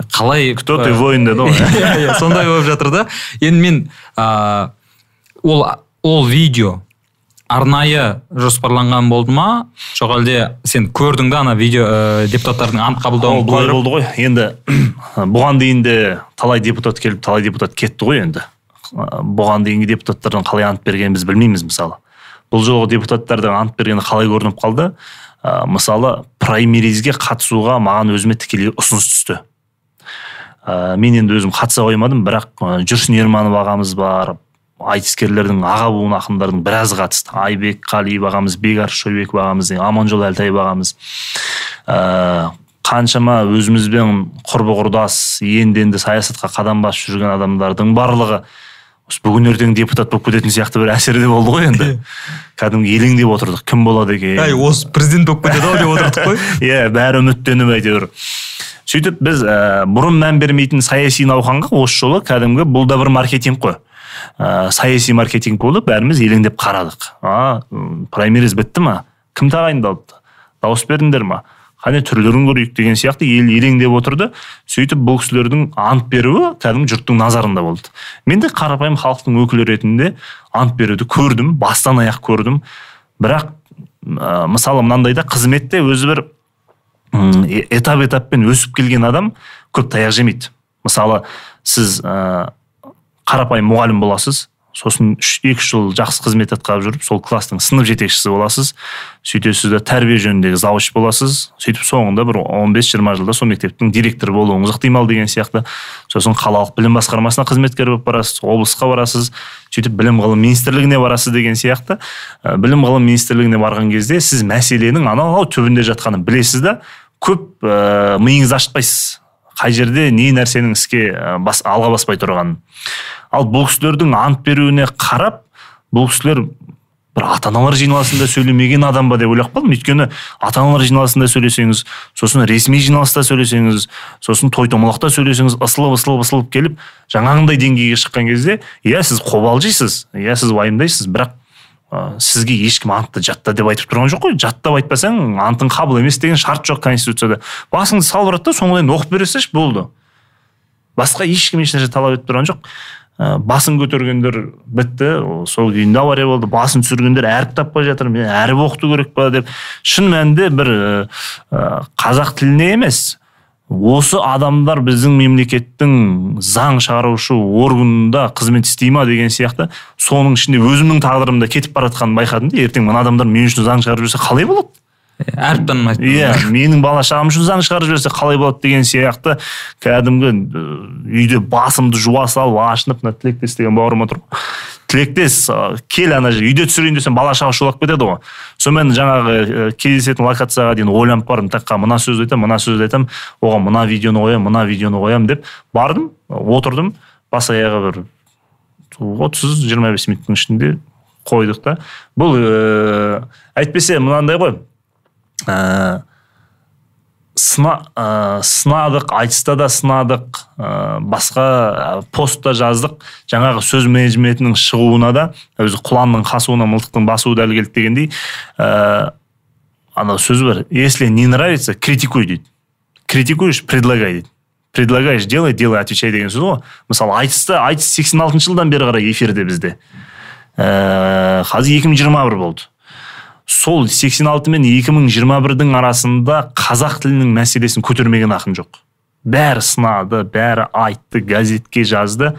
B: Қалай
A: кто ты
B: ә,
A: воин деді ғой.
B: Иә иә сондай болып жатыр да. Енді мен ә, ол ол видео арнайы жоспарланған болды ма? Жоқ әлде сен көрдің да ана видео ә, депутаттардың ант
A: ол
B: қабылдауын
A: былай болды ғой. Енді бұған дейін де талай депутат келіп талай депутат кетті ғой енді. Бұған дейінгі депутаттардың қалай ант бергенін біз білмейміз мысалы. Бұл жолғы депутаттардың ант бергені қалай көрініп қалды? Ә, мысалы праймеризге қатысуға маған өзіме тікелей ұсыныс түсті. Ә, мен енді өзім қатыса қоймадым бірақ жүрсін ерманов ағамыз бар айтыскерлердің аға буын ақындардың біразы қатысты. Айбек қалиев ағамыз бекарыс шойбеков ағамыз аманжол әлтаев ағамыз. Ә, қаншама өзімізбен құрбы құрдас енді енді саясатқа қадам басып жүрген адамдардың барлығы бүгін ертең депутат болып кететін сияқты бір әсерде болды ғой енді. Кәдімгі елеңдеп отырдық кім болады екен?
B: әй осы президент болып кетеді ау деп отырдық қой.
A: Иә бәрі үміттеніп әйтеуір. Сөйтіп біз ә, бұрын мән бермейтін саяси науқанға осы жолы кәдімгі бұл да бір маркетинг қой. Ә, саяси маркетинг болып бәріміз елеңдеп қарадық. А праймериз бітті ма? Кім тағайындалды? Дауыс бердіңдер ма? Қане түрлерін көрейік деген сияқты ел елеңдеп отырды сөйтіп бұл кісілердің ант беруі кәдімгі жұрттың назарында болды. Мен де қарапайым халықтың өкілі ретінде ант беруді көрдім бастан аяқ көрдім. Бірақ ә, мысалы мынандай да қызметте өзі бір э- этап этаппен өсіп келген адам көп таяқ жемейді. Мысалы сіз ә, қарапайым мұғалім боласыз сосын үш екі жыл жақсы қызмет атқарып жүріп сол класстың сынып жетекшісі боласыз. Сөйтесіз де тәрбие жөніндегі завуч боласыз. Сөйтіп соңында бір 15-20 жылда сол мектептің директоры болуыңыз ықтимал деген сияқты. Сосын қалалық білім басқармасына қызметкер болып барасыз облысқа барасыз. Сөйтіп білім ғылым министрлігіне барасыз деген сияқты. Ә, білім ғылым министрлігіне барған кезде сіз мәселенің анау түбінде жатқанын білесіз да көп ә, миыңызды ашытпайсыз. Қай жерде не нәрсенің іске бас, алға баспай тұрғанын. Ал бұл кісілердің ант беруіне қарап бұл кісілер бір ата аналар жиналысында сөйлемеген адам ба деп ойлап қалдым. Өйткені ата аналар жиналысында сөйлесеңіз сосын ресми жиналыста сөйлесеңіз сосын той томалақта сөйлесеңіз ысылып ысылып ысылып келіп жаңағындай деңгейге шыққан кезде иә сіз қобалжисыз иә сіз уайымдайсыз бірақ ә, сізге ешкім антты жатта деп айтып тұрған жоқ қой. Жаттап айтпасаң антың қабыл емес деген шарт жоқ конституцияда. Басыңды салып да соңына дейін оқып бере салшы болды. Басқа ешкім ешнәрсе талап етіп тұрған жоқ. Ә, басын көтергендер бітті ол сол күйінде авария болды. Басын түсіргендер әріп таппай жатыр мен әріп оқыту керек па деп. Шын мәнінде бір ә, ә, қазақ тіліне емес осы адамдар біздің мемлекеттің заң шығарушы органында қызмет істей ма деген сияқты соның ішінде өзімнің тағдырым да кетіп бара жатқанын байқадым да ертең мына адамдар мен үшін заң шығарып жүрсе қалай болады?
B: әріп танымайды
A: иә менің бала шағам үшін заң шығарып жіберсе қалай болады деген сияқты. Кәдімгі үйде басымды жуа салып ашынып мына тілектес деген бауырым отыр тілектес кел ана жерге үйде түсірейін десем бала шаға шулап кетеді ғой. Сонымен жаңағы ә, кездесетін локацияға дейін ойланып бардым. Таққа мына сөзді айтамын мына сөзді айтамын оған мына видеоны қоямын мына видеоны қоямын деп бардым отырдым. Бас аяғы бір отыз жиырма бес минуттың ішінде қойдық та. Бұл ә, әйтпесе мынандай ғой. Ә, сына, ә, сынадық айтыста да сынадық ә, басқа ә, постта жаздық. Жаңағы сөз менеджментінің шығуына да өзі құланның қасуына мылтықтың басуы дәл келді дегендей ә, анау сөз бар. Если не нравится критикуй дейді. Критикуешь предлагай дейді. Предлагаешь делай делай отвечай деген сөз ғой. Мысалы айтыста айтыс 86 жылдан бері қарай эфирде бізде. Ә, қазір 2021 болды. Сол 86 мен 2021-дің арасында қазақ тілінің мәселесін көтермеген ақын жоқ. Бәрі сынады бәрі айтты газетке жазды.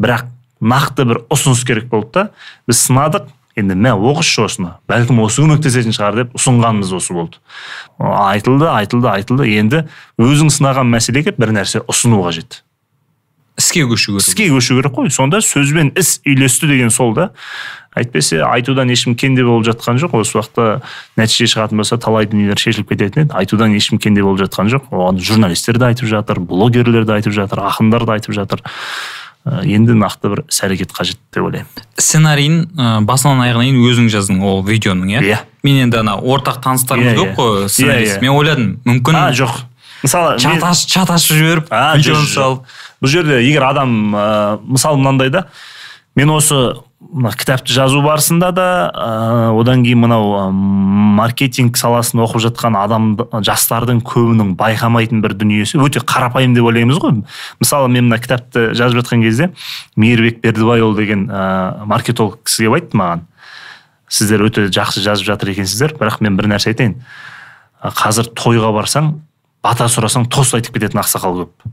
A: Бірақ нақты бір ұсыныс керек болды да біз сынадық. Енді мә оқышы осыны. Бәлкім осы көмектесетін шығар деп ұсынғанымыз осы болды. Айтылды айтылды айтылды. Енді өзің сынаған мәселеге бір нәрсе ұсыну қажет.
B: Іске көшу керек
A: іске көшу керек қой сонда сөз бен іс үйлесті деген сол да әйтпесе айтудан ешкім кенде болып жатқан жоқ осы уақытта нәтиже шығатын болса талай дүниелер шешіліп кететін еді айтудан ешкім кенде болып жатқан жоқ оған журналистер де айтып жатыр блогерлер де айтып жатыр ақындар да айтып жатыр енді нақты бір іс әрекет қажет деп ойлаймын
B: сценарийін ә, басынан аяғына дейін өзің жаздың ол видеоның иә
A: Иә.
B: мен енді ана ортақ таныстарымыз көп қой сценарист
A: Иә, иә.
B: мен ойладым мүмкін
A: а жоқ мысалы
B: чат ашып жіберіп видеоны салып.
A: Бұл жерде егер адам ә, мысалы мынандай да мен осы мына кітапты жазу барысында да ә, одан кейін мынау ә, маркетинг саласын оқып жатқан адам жастардың көбінің байқамайтын бір дүниесі. Өте қарапайым деп ойлаймыз ғой. Мысалы мен мына кітапты жазып жатқан кезде мейірбек бердібайұлы деген ә, маркетолог кісі келіп айтты маған. Сіздер өте жақсы жазып жатыр екенсіздер бірақ мен бір нәрсе айтайын. Қазір тойға барсаң бата сұрасаң тост айтып кететін ақсақал көп.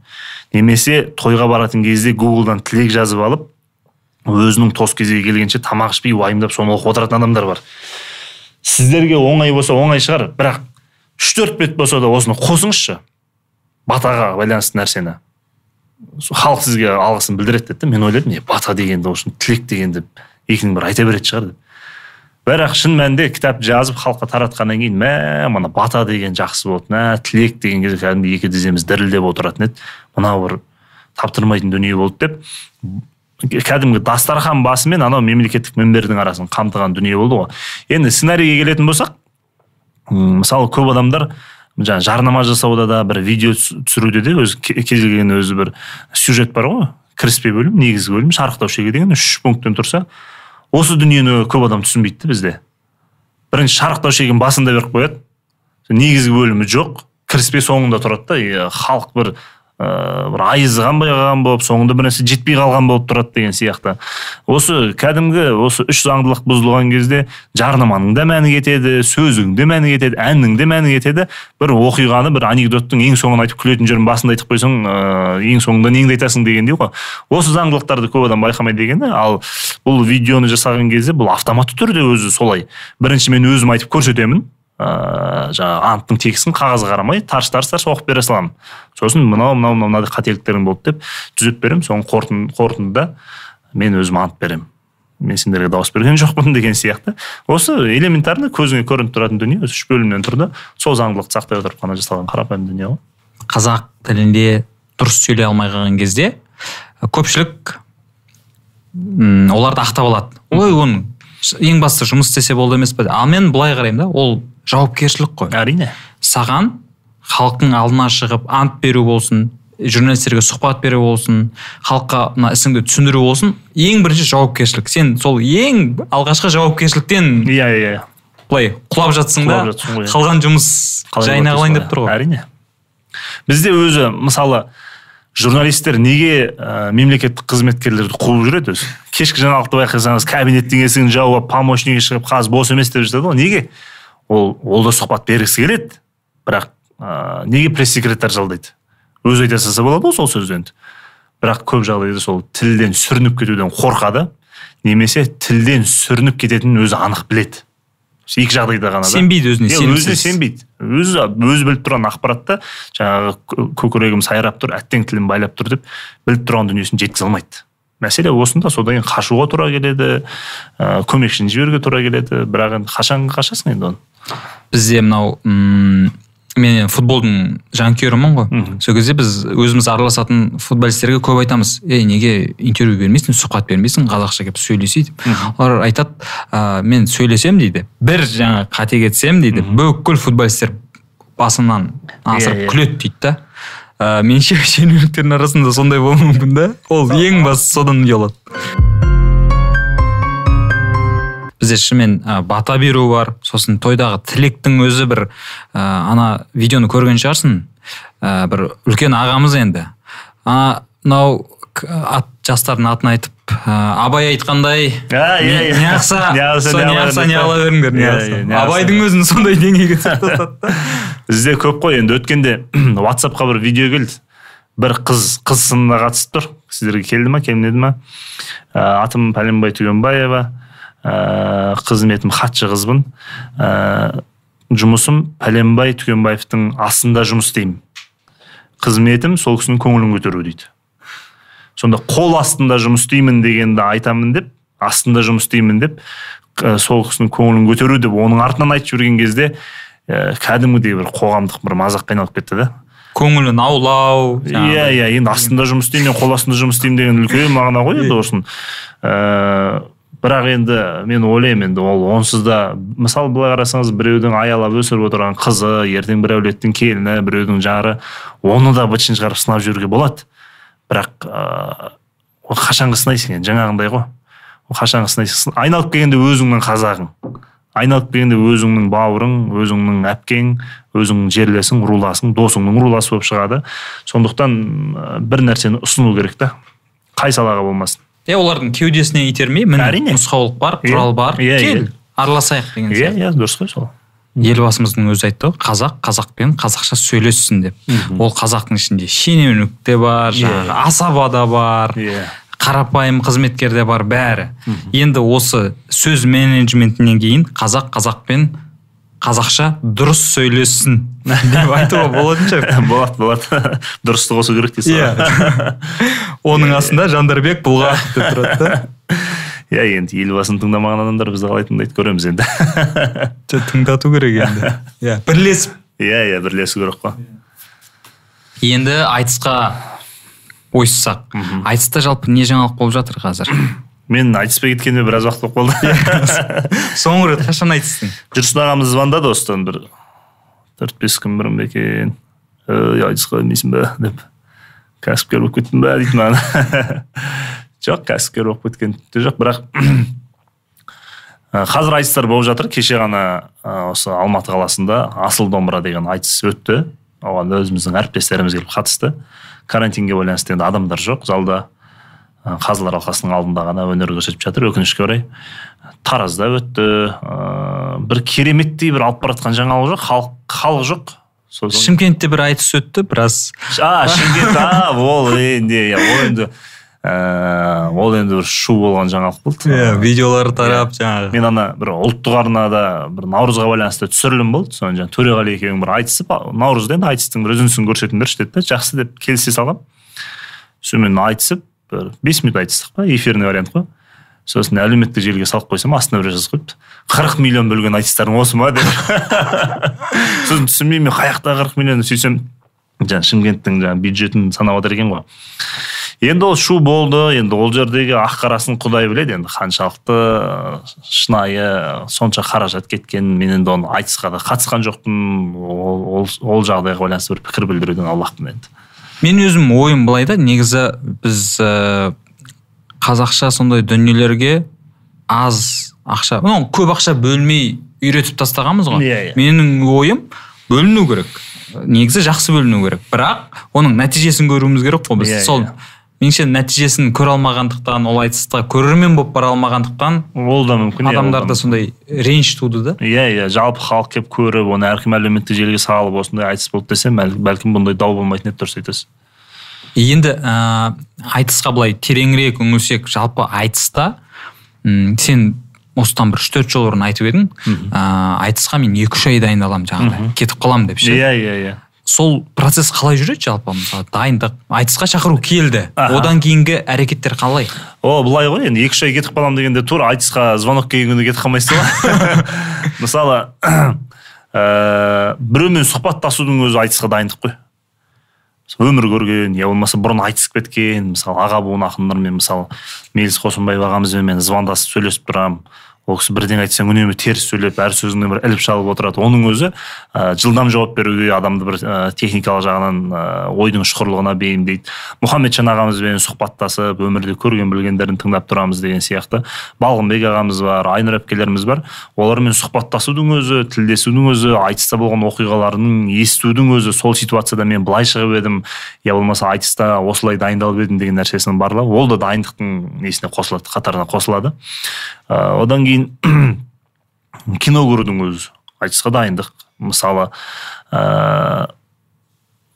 A: Немесе тойға баратын кезде гуглдан тілек жазып алып өзінің тост кезегі келгенше тамақ ішпей уайымдап соны оқып отыратын адамдар бар. Сіздерге оңай болса оңай шығар бірақ үш төрт бет болса да осыны қосыңызшы. Батаға байланысты нәрсені. Халық сізге алғысын білдіреді деді мен ойладым е бата дегенді осы тілек дегенді екінің бірі айта беретін шығар деп бірақ шын мәнінде кітап жазып халыққа таратқаннан кейін мә мына бата деген жақсы болды мә тілек деген кезде кәдімгі екі тіземіз дірілдеп отыратын еді. Мынау бір таптырмайтын дүние болды деп. Кәдімгі дастархан басы мен анау мемлекеттік мінбердің арасын қамтыған дүние болды ғой. Енді сценарийге келетін болсақ мысалы көп адамдар жаңағы жарнама жасауда да бір видео түс- түсіруде де өзі ке- кез келген өзі бір сюжет бар ғой. Кіріспе бөлім негізгі бөлім шарықтау шегі деген үш пункттен тұрса осы дүниені көп адам түсінбейді бізде. Бірінші шарықтау шегін басында беріп қояды. Негізгі бөлімі жоқ. Кіріспе соңында тұрады да халық бір ыыы бір айызы қанбай қалған болып соңында бір нәрсе жетпей қалған болып тұрады деген сияқты. Осы кәдімгі осы үш заңдылық бұзылған кезде жарнаманың да мәні кетеді сөздің де мәні кетеді әннің де мәні кетеді. Бір оқиғаны бір анекдоттың ең соңын айтып күлетін жерін басында айтып қойсаң ыыы ең соңында неңді айтасың дегендей ғой. Осы заңдылықтарды көп адам байқамайды дегені ал бұл видеоны жасаған кезде бұл автоматты түрде өзі солай. Бірінші мен өзім айтып көрсетемін. Ыыы жаңағы анттың текстін қағазға қарамай тарс тарс тарс оқып бере саламын. Сосын мынау мынау мынау мынадай қателіктерің болды деп түзеп беремін. Соның қорытын, қорытындыда мен өзім ант беремін. Мен сендерге дауыс берген жоқпын деген сияқты. Осы элементарно көзіңе көрініп тұратын дүние осы үш бөлімнен тұрды. Сол заңдылықты сақтай отырып қана жасалған қарапайым дүние ғой.
B: Қазақ тілінде дұрыс сөйлей алмай қалған кезде көпшілік м, оларды ақтап алады. Ой оның ең басты жұмыс істесе болды емес пе? Ал мен былай қараймын да ол жауапкершілік қой.
A: әрине.
B: Саған халықтың алдына шығып ант беру болсын журналистерге сұхбат беру болсын халыққа мына ісіңді түсіндіру болсын ең бірінші жауапкершілік. Сен сол ең алғашқы жауапкершіліктен
A: иә иә
B: былай құлап жатсың да
A: иә.
B: қалған жұмыс жайына қалайын деп тұр ғой.
A: әрине. Бізде өзі мысалы журналистер неге ә, мемлекеттік қызметкерлерді қуып жүреді өзі? Кешкі жаңалықты байқасаңыз кабинеттің есігін жауып алып помощнигі шығып қазір бос емес деп жатады ғой неге? Ол ол да сұхбат бергісі келеді. Бірақ ә, неге пресс секретарь жалдайды? Өзі айта салса болады ғой сол сөзді енді бірақ көп жағдайда сол тілден сүрініп кетуден қорқады. Немесе тілден сүрініп кететінін өзі анық біледі. Екі жағдайда ғана да.
B: Сенбейді өзіне
A: иә, өзіне сенбейді. Өзі өзі біліп тұрған ақпаратты жаңағы кө- көкірегім сайрап тұр әттең тілім байлап тұр деп біліп тұрған дүниесін жеткізе алмайды. Мәселе осында содан кейін қашуға тура келеді ә, көмекшіні жіберуге тура келеді. Бірақ енді қашан қашасың енді оны?
B: Бізде мынау мен енді футболдың жанкүйерімін ғой. Сол кезде біз өзіміз араласатын футболистерге көп айтамыз. Ей неге интервью бермейсің сұхбат бермейсің қазақша келіп сөйлесей деп. Олар айтады «А, мен сөйлесем дейді. Бір жаңа қате кетсем дейді. Бүкіл футболистер басымнан асырып
A: Иә, иә.
B: күледі дейді да. Ә, меніңше шенеуніктердің арасында сондай болуы мүмкін да. Ол ең бастысы содан ұялады. Бізде шынымен ә, бата беру бар. Сосын тойдағы тілектің өзі бір ә, ана видеоны көрген шығарсың? Ә, бір үлкен ағамыз енді. Ана мынау ат жастардың атын айтып ә, абай айтқандай не
A: беріңдер. Иә, иә,
B: абайдың өзін сондай деңгейге да.
A: Бізде көп қой енді өткенде ватсапқа бір видео келді. Бір қыз қыз сынына қатысып тұр. Сіздерге келді ма келмеді ма ә, атым пәленбай түгенбаева ә, қызметім хатшы қызбын ә, жұмысым пәленбай түгенбаевтың астында жұмыс істеймін. Қызметім сол кісінің көңілін көтеру дейді. Сонда қол астында жұмыс істеймін дегенді айтамын деп астында жұмыс істеймін деп ә, сол кісінің көңілін көтеру деп оның артынан айтып жүрген кезде ә, кәдімгідей бір қоғамдық бір мазаққа айналып кетті да.
B: Көңілін аулау
A: иә иә енді астында жұмыс істеймін мен қол астында жұмыс істеймін деген үлкен мағына ғой енді осының ыыы бірақ енді мен ойлаймын енді ол онсыз да мысалы былай қарасаңыз біреудің аялап өсіріп отырған қызы ертең бір әулеттің келіні біреудің жары оны да бытшын шығарып сынап жіберуге болады. Бірақ ыыы ол қашанғы сынайсың енді жаңағындай ғой. Қашанғы сынайсың айналып келгенде өзіңнің қазағың. Айналып келгенде өзіңнің бауырың өзіңнің әпкең өзіңнің жерлесің руласың досыңның руласы болып шығады. Сондықтан бір нәрсені ұсыну керек та. Қай салаға болмасын.
B: Иә олардың кеудесіне итермей міне әрине. нұсқаулық бар құрал бар.
A: иә,
B: кел араласайық деген
A: иә иә дұрыс қой сол.
B: Елбасымыздың өзі айтты ғой қазақ қазақпен қазақша сөйлессін деп. Ол қазақтың ішінде шенеунік те бар жаңағы асаба да бар иә қарапайым қызметкер де бар бәрі. Енді осы сөз менеджментінен кейін қазақ қазақпен қазақша дұрыс сөйлессін деп айтуға болатын шығар.
A: Болады болады. Дұрысты қосу керек дейсіз
B: иә. оның астында жандарбек бұлғақов деп тұрады да.
A: Иә енді елбасын тыңдамаған адамдар бізді қалай тыңдайды көреміз енді.
B: Тыңдату керек енді? Иә бірлесіп.
A: Иә иә бірлесу керек қой.
B: Енді айтысқа ойыссақ айтыста жалпы не жаңалық болып жатыр қазір?
A: Мен айтыспай кеткеніме біраз уақыт болып қалды.
B: Соңғы рет қашан айтыстың?
A: Жүрсін ағамыз звондады осыдан бір төрт бес күн бұрын ба екен? Ей айтысқа келмейсің ба деп. Кәсіпкер болып кеттің ба дейді маған жоқ кәсіпкер болып кеткен жоқ бірақ қазір айтыстар болып жатыр. Кеше ғана осы алматы қаласында асыл домбыра деген айтыс өтті. Оған өзіміздің әріптестеріміз келіп қатысты. Карантинге байланысты енді адамдар жоқ. Залда қазылар алқасының алдында ғана өнер көрсетіп жатыр. Өкінішке орай таразда өтті. Ыыы бір кереметтей бір алып бара жатқан жаңалық жоқ. Халық халық жоқ.
B: Шымкентте бір айтыс өтті біраз.
A: А шымкент а ол енді иә ол енді ыыы ол енді бір шу болған жаңалық болды.
B: Иә видеолар тарап жаңағы.
A: Мен ана бір ұлттық арнада бір наурызға байланысты түсірілім болды. Соны жаңағы төреғали екеуің бір айтысып наурызда енді айтыстың бір үзіндісін көрсетіңдерші деді да жақсы деп келісе салғанмын сонымен айтысып бір бес минут айтыстық па эфирный вариант қой. Сосын әлеуметтік желіге салып қойсам астына бір жазып қойыпты. Қырық миллион бөлген айтыстарың осы ма? деп. Сосын түсінбеймін мен қай жақта қырық миллион сөйтсем жаңағы шымкенттің жаңағы бюджетін санап отыр екен ғой. Енді ол шу болды енді ол жердегі ақ қарасын құдай біледі. Енді қаншалықты шынайы сонша қаражат кеткен мен енді оны айтысқа да қатысқан жоқпын. Ол, ол, ол жағдайға байланысты бір пікір білдіруден аулақпын енді.
B: Мен өзім ойым былай да. Негізі біз ә, қазақша сондай дүниелерге аз ақша ну көп ақша бөлмей үйретіп тастағанбыз ғой.
A: Иә yeah,
B: менің ойым бөліну керек. Негізі жақсы бөліну керек. Бірақ оның нәтижесін көруіміз керек қой біз. Yeah, сол yeah меніңше нәтижесін көре алмағандықтан ол айтысқа көрермен болып бара алмағандықтан
A: ол да мүмкін
B: адамдарда сондай реніш туды да.
A: Иә иә жалпы халық келіп көріп оны әркім әлеуметтік желіге салып осындай айтыс болды десе бәлкім бұндай дау болмайтын еді дұрыс айтасыз.
B: Енді ә, айтысқа былай тереңірек үңілсек жалпы айтыста м сен осыдан бір үш төрт жыл бұрын айтып едің ә, айтысқа мен екі үш ай дайындаламын жаңағыдай кетіп қаламын деп ше?
A: Иә иә иә.
B: Сол процесс қалай жүреді жалпы? Мысалы дайындық айтысқа шақыру келді. Одан кейінгі әрекеттер қалай?
A: О былай ғой енді екі үш ай кетіп қаламын дегенде тура айтысқа звонок келген күнде кетіп қалмайсыз ғой мысалы ә, біреумен сұхбаттасудың өзі айтысқа дайындық қой. Өмір көрген я болмаса бұрын айтысып кеткен мысалы аға буын ақындармен мысалы меліс қосынбаев ағамызбен мен звондасып сөйлесіп тұрамын. Ол кісі бірдеңе айтсаң үнемі теріс сөйлеп әр сөзіне бір іліп шалып отырады. Оның өзі ә, жылдам жауап беруге адамды бір ә, техникалық жағынан ә, ойдың ұшқырлығына бейімдейді мұхаммеджан ағамызбен сұхбаттасып өмірде көрген білгендерін тыңдап тұрамыз деген сияқты. Балғынбек ағамыз бар айнұр әпкелеріміз бар. Олармен сұхбаттасудың өзі тілдесудің өзі айтыста болған оқиғаларын естудің өзі. Сол ситуацияда мен былай шығып едім я болмаса айтыста осылай дайындалып едім деген нәрсесінің барлығы. Ол да дайындықтың несіне қосылады қатарына қосылады. Ә, одан кейін кино көрудің өзі айтысқа дайындық мысалы ә,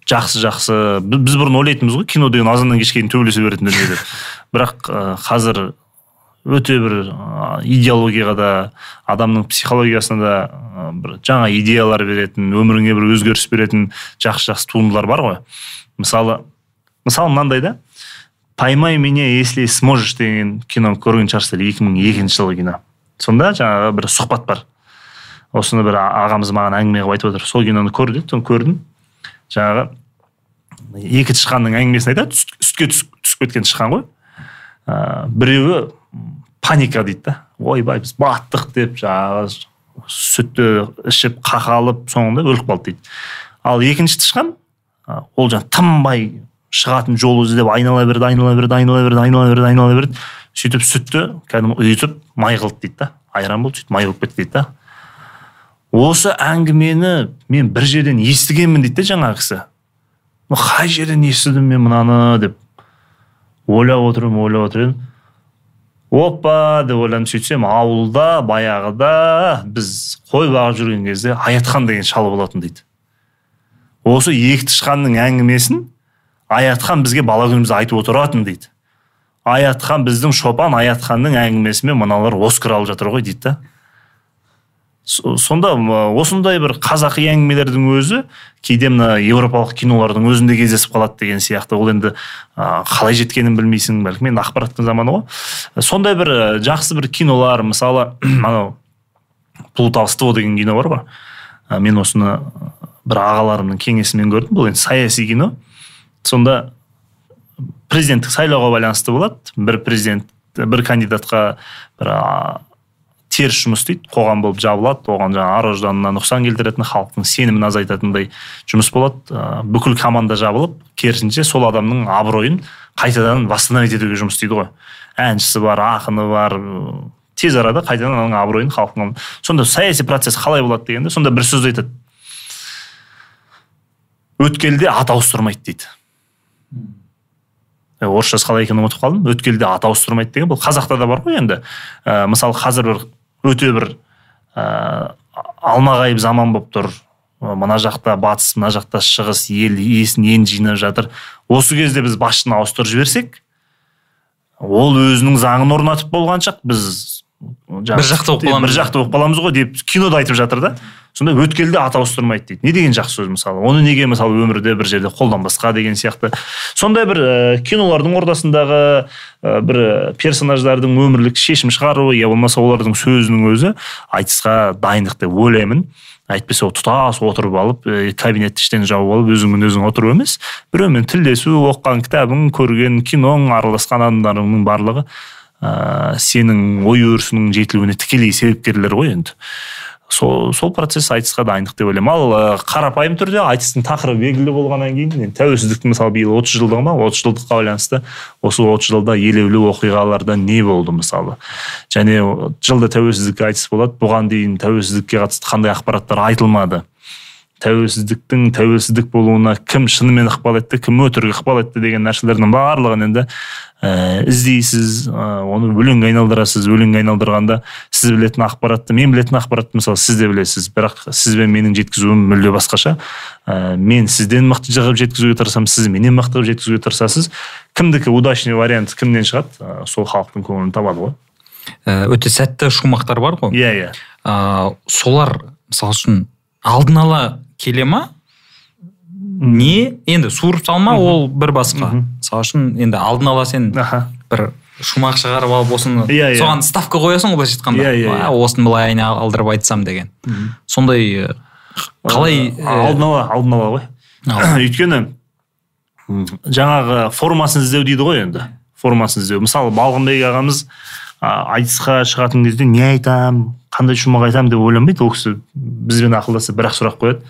A: жақсы жақсы біз бұрын ойлайтынбыз ғой кино деген азаннан кешке дейін төбелесе беретін дүние деп. Бірақ ә, қазір өте бір идеологияға да адамның психологиясына да бір жаңа идеялар беретін өміріңе бір өзгеріс беретін жақсы жақсы туындылар бар ғой. Мысалы мысалы мынандай да поймай меня если сможешь деген кино көрген шығарсыздар екі мың екінші жылғы кино. Сонда жаңағы бір сұхбат бар. Осыны бір ағамыз маған әңгіме қылып айтып отыр. Сол киноны көр деді соны көрдім. Жаңағы екі тышқанның әңгімесін айтады сүтке түсіп кеткен тышқан ғой. Ә, біреуі паника дейді да. Ойбай біз баттық деп жаңағы сүтті ішіп қақалып соңында өліп қалды дейді. Ал екінші тышқан ол жаңағы тынбай шығатын жол іздеп айнала берді айнала берді айнала берді айнала берді айнала берді. Сөйтіп сүтті кәдімгі ұйытып май қылды дейді да. Айран болды сөйтіп май болып кетті дейді да. Осы әңгімені мен бір жерден естігенмін дейді да жаңағы кісі. Қай жерден естідім мен мынаны деп. Ойлап отырмын ойлап отыр едім опа деп ойланып сөйтсем ауылда баяғыда біз қой бағып жүрген кезде аятхан деген шал болатын дейді. Осы екі тышқанның әңгімесін аятхан бізге бала күнімізде айтып отыратын дейді. Аятхан біздің шопан аятханның әңгімесімен мыналар оскар алып жатыр ғой дейді да. Сонда осындай бір қазақи әңгімелердің өзі кейде мына еуропалық кинолардың өзінде кездесіп қалады деген сияқты. Ол енді қалай жеткенін білмейсің бәлкім енді ақпараттың заманы ғой. Сондай бір жақсы бір кинолар мысалы анау плутовство деген кино бар ғой мен осыны бір ағаларымның кеңесімен көрдім. Бұл енді саяси кино. Сонда президенттік сайлауға байланысты болады. Бір президент бір кандидатқа бір теріс жұмыс істейді қоғам болып жабылады оған жаңағы ар ожданына нұқсан келтіретін халықтың сенімін азайтатындай жұмыс болады. Бүкіл команда жабылып керісінше сол адамның абыройын қайтадан восстановить етуге жұмыс істейді ғой. Әншісі бар ақыны бар тез арада қайтадан оның абыройын халықтың сонда саяси процесс қалай болады дегенде сонда бір сөз айтады. Өткелде ат ауыстырмайды дейді. Орысшасы қалай екенін ұмытып қалдым. Өткелде ат ауыстырмайды деген бұл. Қазақта да бар ғой енді. Ә, мысалы қазір бір өте бір ә, алмағайып заман болып тұр. Мына жақта батыс мына жақта шығыс ел есін енді жинап жатыр. Осы кезде біз басшыны ауыстырып жіберсек ол өзінің заңын орнатып болғанша біз
B: бір жақты болып
A: қаламыз бір жақты болып қаламыз ғой деп кинода айтып жатыр да. Сонда өткелде ат ауыстырмайды дейді. Не деген жақсы сөз мысалы? Оны неге мысалы өмірде бір жерде қолданбасқа деген сияқты? Сондай бір ә, кинолардың ортасындағы ә, бір персонаждардың өмірлік шешім шығаруы я болмаса олардың сөзінің өзі айтысқа дайындық деп ойлаймын. Әйтпесе тұтас отырып алып ә, кабинетті іштен жауып алып өзіңмен өзің отыру емес. Біреумен тілдесу оқыған кітабың көрген киноң араласқан адамдарыңның барлығы ә, сенің ой өрісінің жетілуіне тікелей себепкерлер ғой енді. Сол сол процесс айтысқа дайындық деп ойлаймын. Ал қарапайым түрде айтыстың тақырыбы белгілі болғаннан кейін енді тәуелсіздіктің мысалы биыл отыз жылдығы ма? Отыз жылдыққа байланысты осы отыз жылда елеулі оқиғаларда не болды мысалы? Және жылда тәуелсіздік айтыс болады. Бұған дейін тәуелсіздікке қатысты қандай ақпараттар айтылмады? Тәуелсіздіктің тәуелсіздік болуына кім шынымен ықпал етті кім өтірік ықпал етті деген нәрселердің барлығын енді ә, іздейсіз ә, оны өлеңге айналдырасыз. Өлеңге айналдырғанда сіз білетін ақпаратты мен білетін ақпаратты мысалы сіз де білесіз. Бірақ сіз бен менің жеткізуім мүлде басқаша. Ә, мен сізден мықты қылып жеткізуге тырысамын сіз менен мықты қылып жеткізуге тырысасыз. Кімдікі удачный вариант кімнен шығады? Ә, сол халықтың көңілін табады ғой.
B: Өте сәтті шумақтар бар ғой.
A: Иә иә.
B: Солар мысалы үшін алдын ала келе ма? Не? Енді суырып салма ол бір басқа. Мысалы үшін енді алдын ала сен бір шумақ шығарып алып осыны
A: иә yeah,
B: соған ставка қоясың ғой былайша айтқанда.
A: Иә иә
B: осыны былай алдырып айтсам деген. Сондай қалай
A: алдын ала алдын ала ғой. Өйткені жаңағы формасын іздеу дейді ғой енді. Формасын іздеу. Мысалы балғынбек ағамыз айтысқа шығатын кезде не айтам қандай шумақ айтамын деп ойланбайды ол кісі. Бізбен ақылдасып бір ақ сұрақ қояды.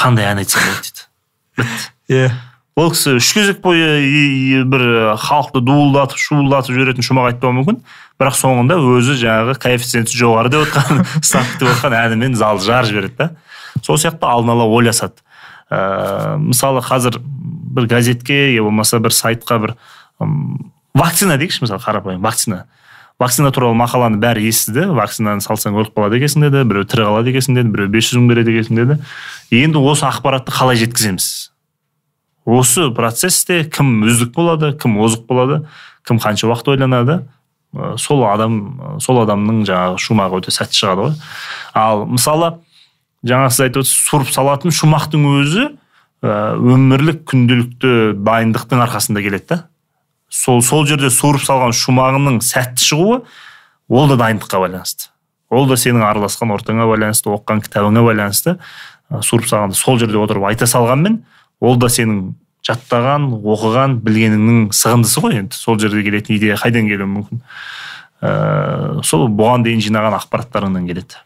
A: Қандай ән айтсам болады дейді. Бітті.
B: Иә.
A: Ол кісі үш кезек бойы бір халықты дуылдатып шуылдатып жіберетін шумақ айтпауы мүмкін. Бірақ соңында өзі жаңағы коэффициенті жоғары деп отқан ставка деп отқан әнімен залды жарып жібереді да. Сол сияқты алдын ала ойласады. Ә, мысалы қазір бір газетке я болмаса бір сайтқа бір вакцина дейікші мысалы қарапайым вакцина. Вакцина туралы мақаланы бәрі естіді вакцинаны салсаң өліп қалады екенсің деді біреу тірі қалады екенсің деді біреу бес жүз мың береді екенсің деді. Енді осы ақпаратты қалай жеткіземіз? Осы процессте кім үздік болады кім озық болады кім қанша уақыт ойланады? Сол адам сол адамның жаңағы шумағы өте сәтті шығады ғой. Ал мысалы жаңа сіз айтып отырсыз суырып салатын шумақтың өзі өмірлік күнделікті дайындықтың арқасында келеді да. Сол сол жерде суырып салған шумағының сәтті шығуы ол да дайындыққа байланысты. Ол да сенің араласқан ортаңа байланысты оқыған кітабыңа байланысты. Суырып салғанда сол жерде отырып айта салғанмен ол да сенің жаттаған оқыған білгеніңнің сығындысы ғой енді. Сол жерге келетін идея қайдан келуі мүмкін? Ә, сол бұған дейін жинаған ақпараттарыңнан келеді.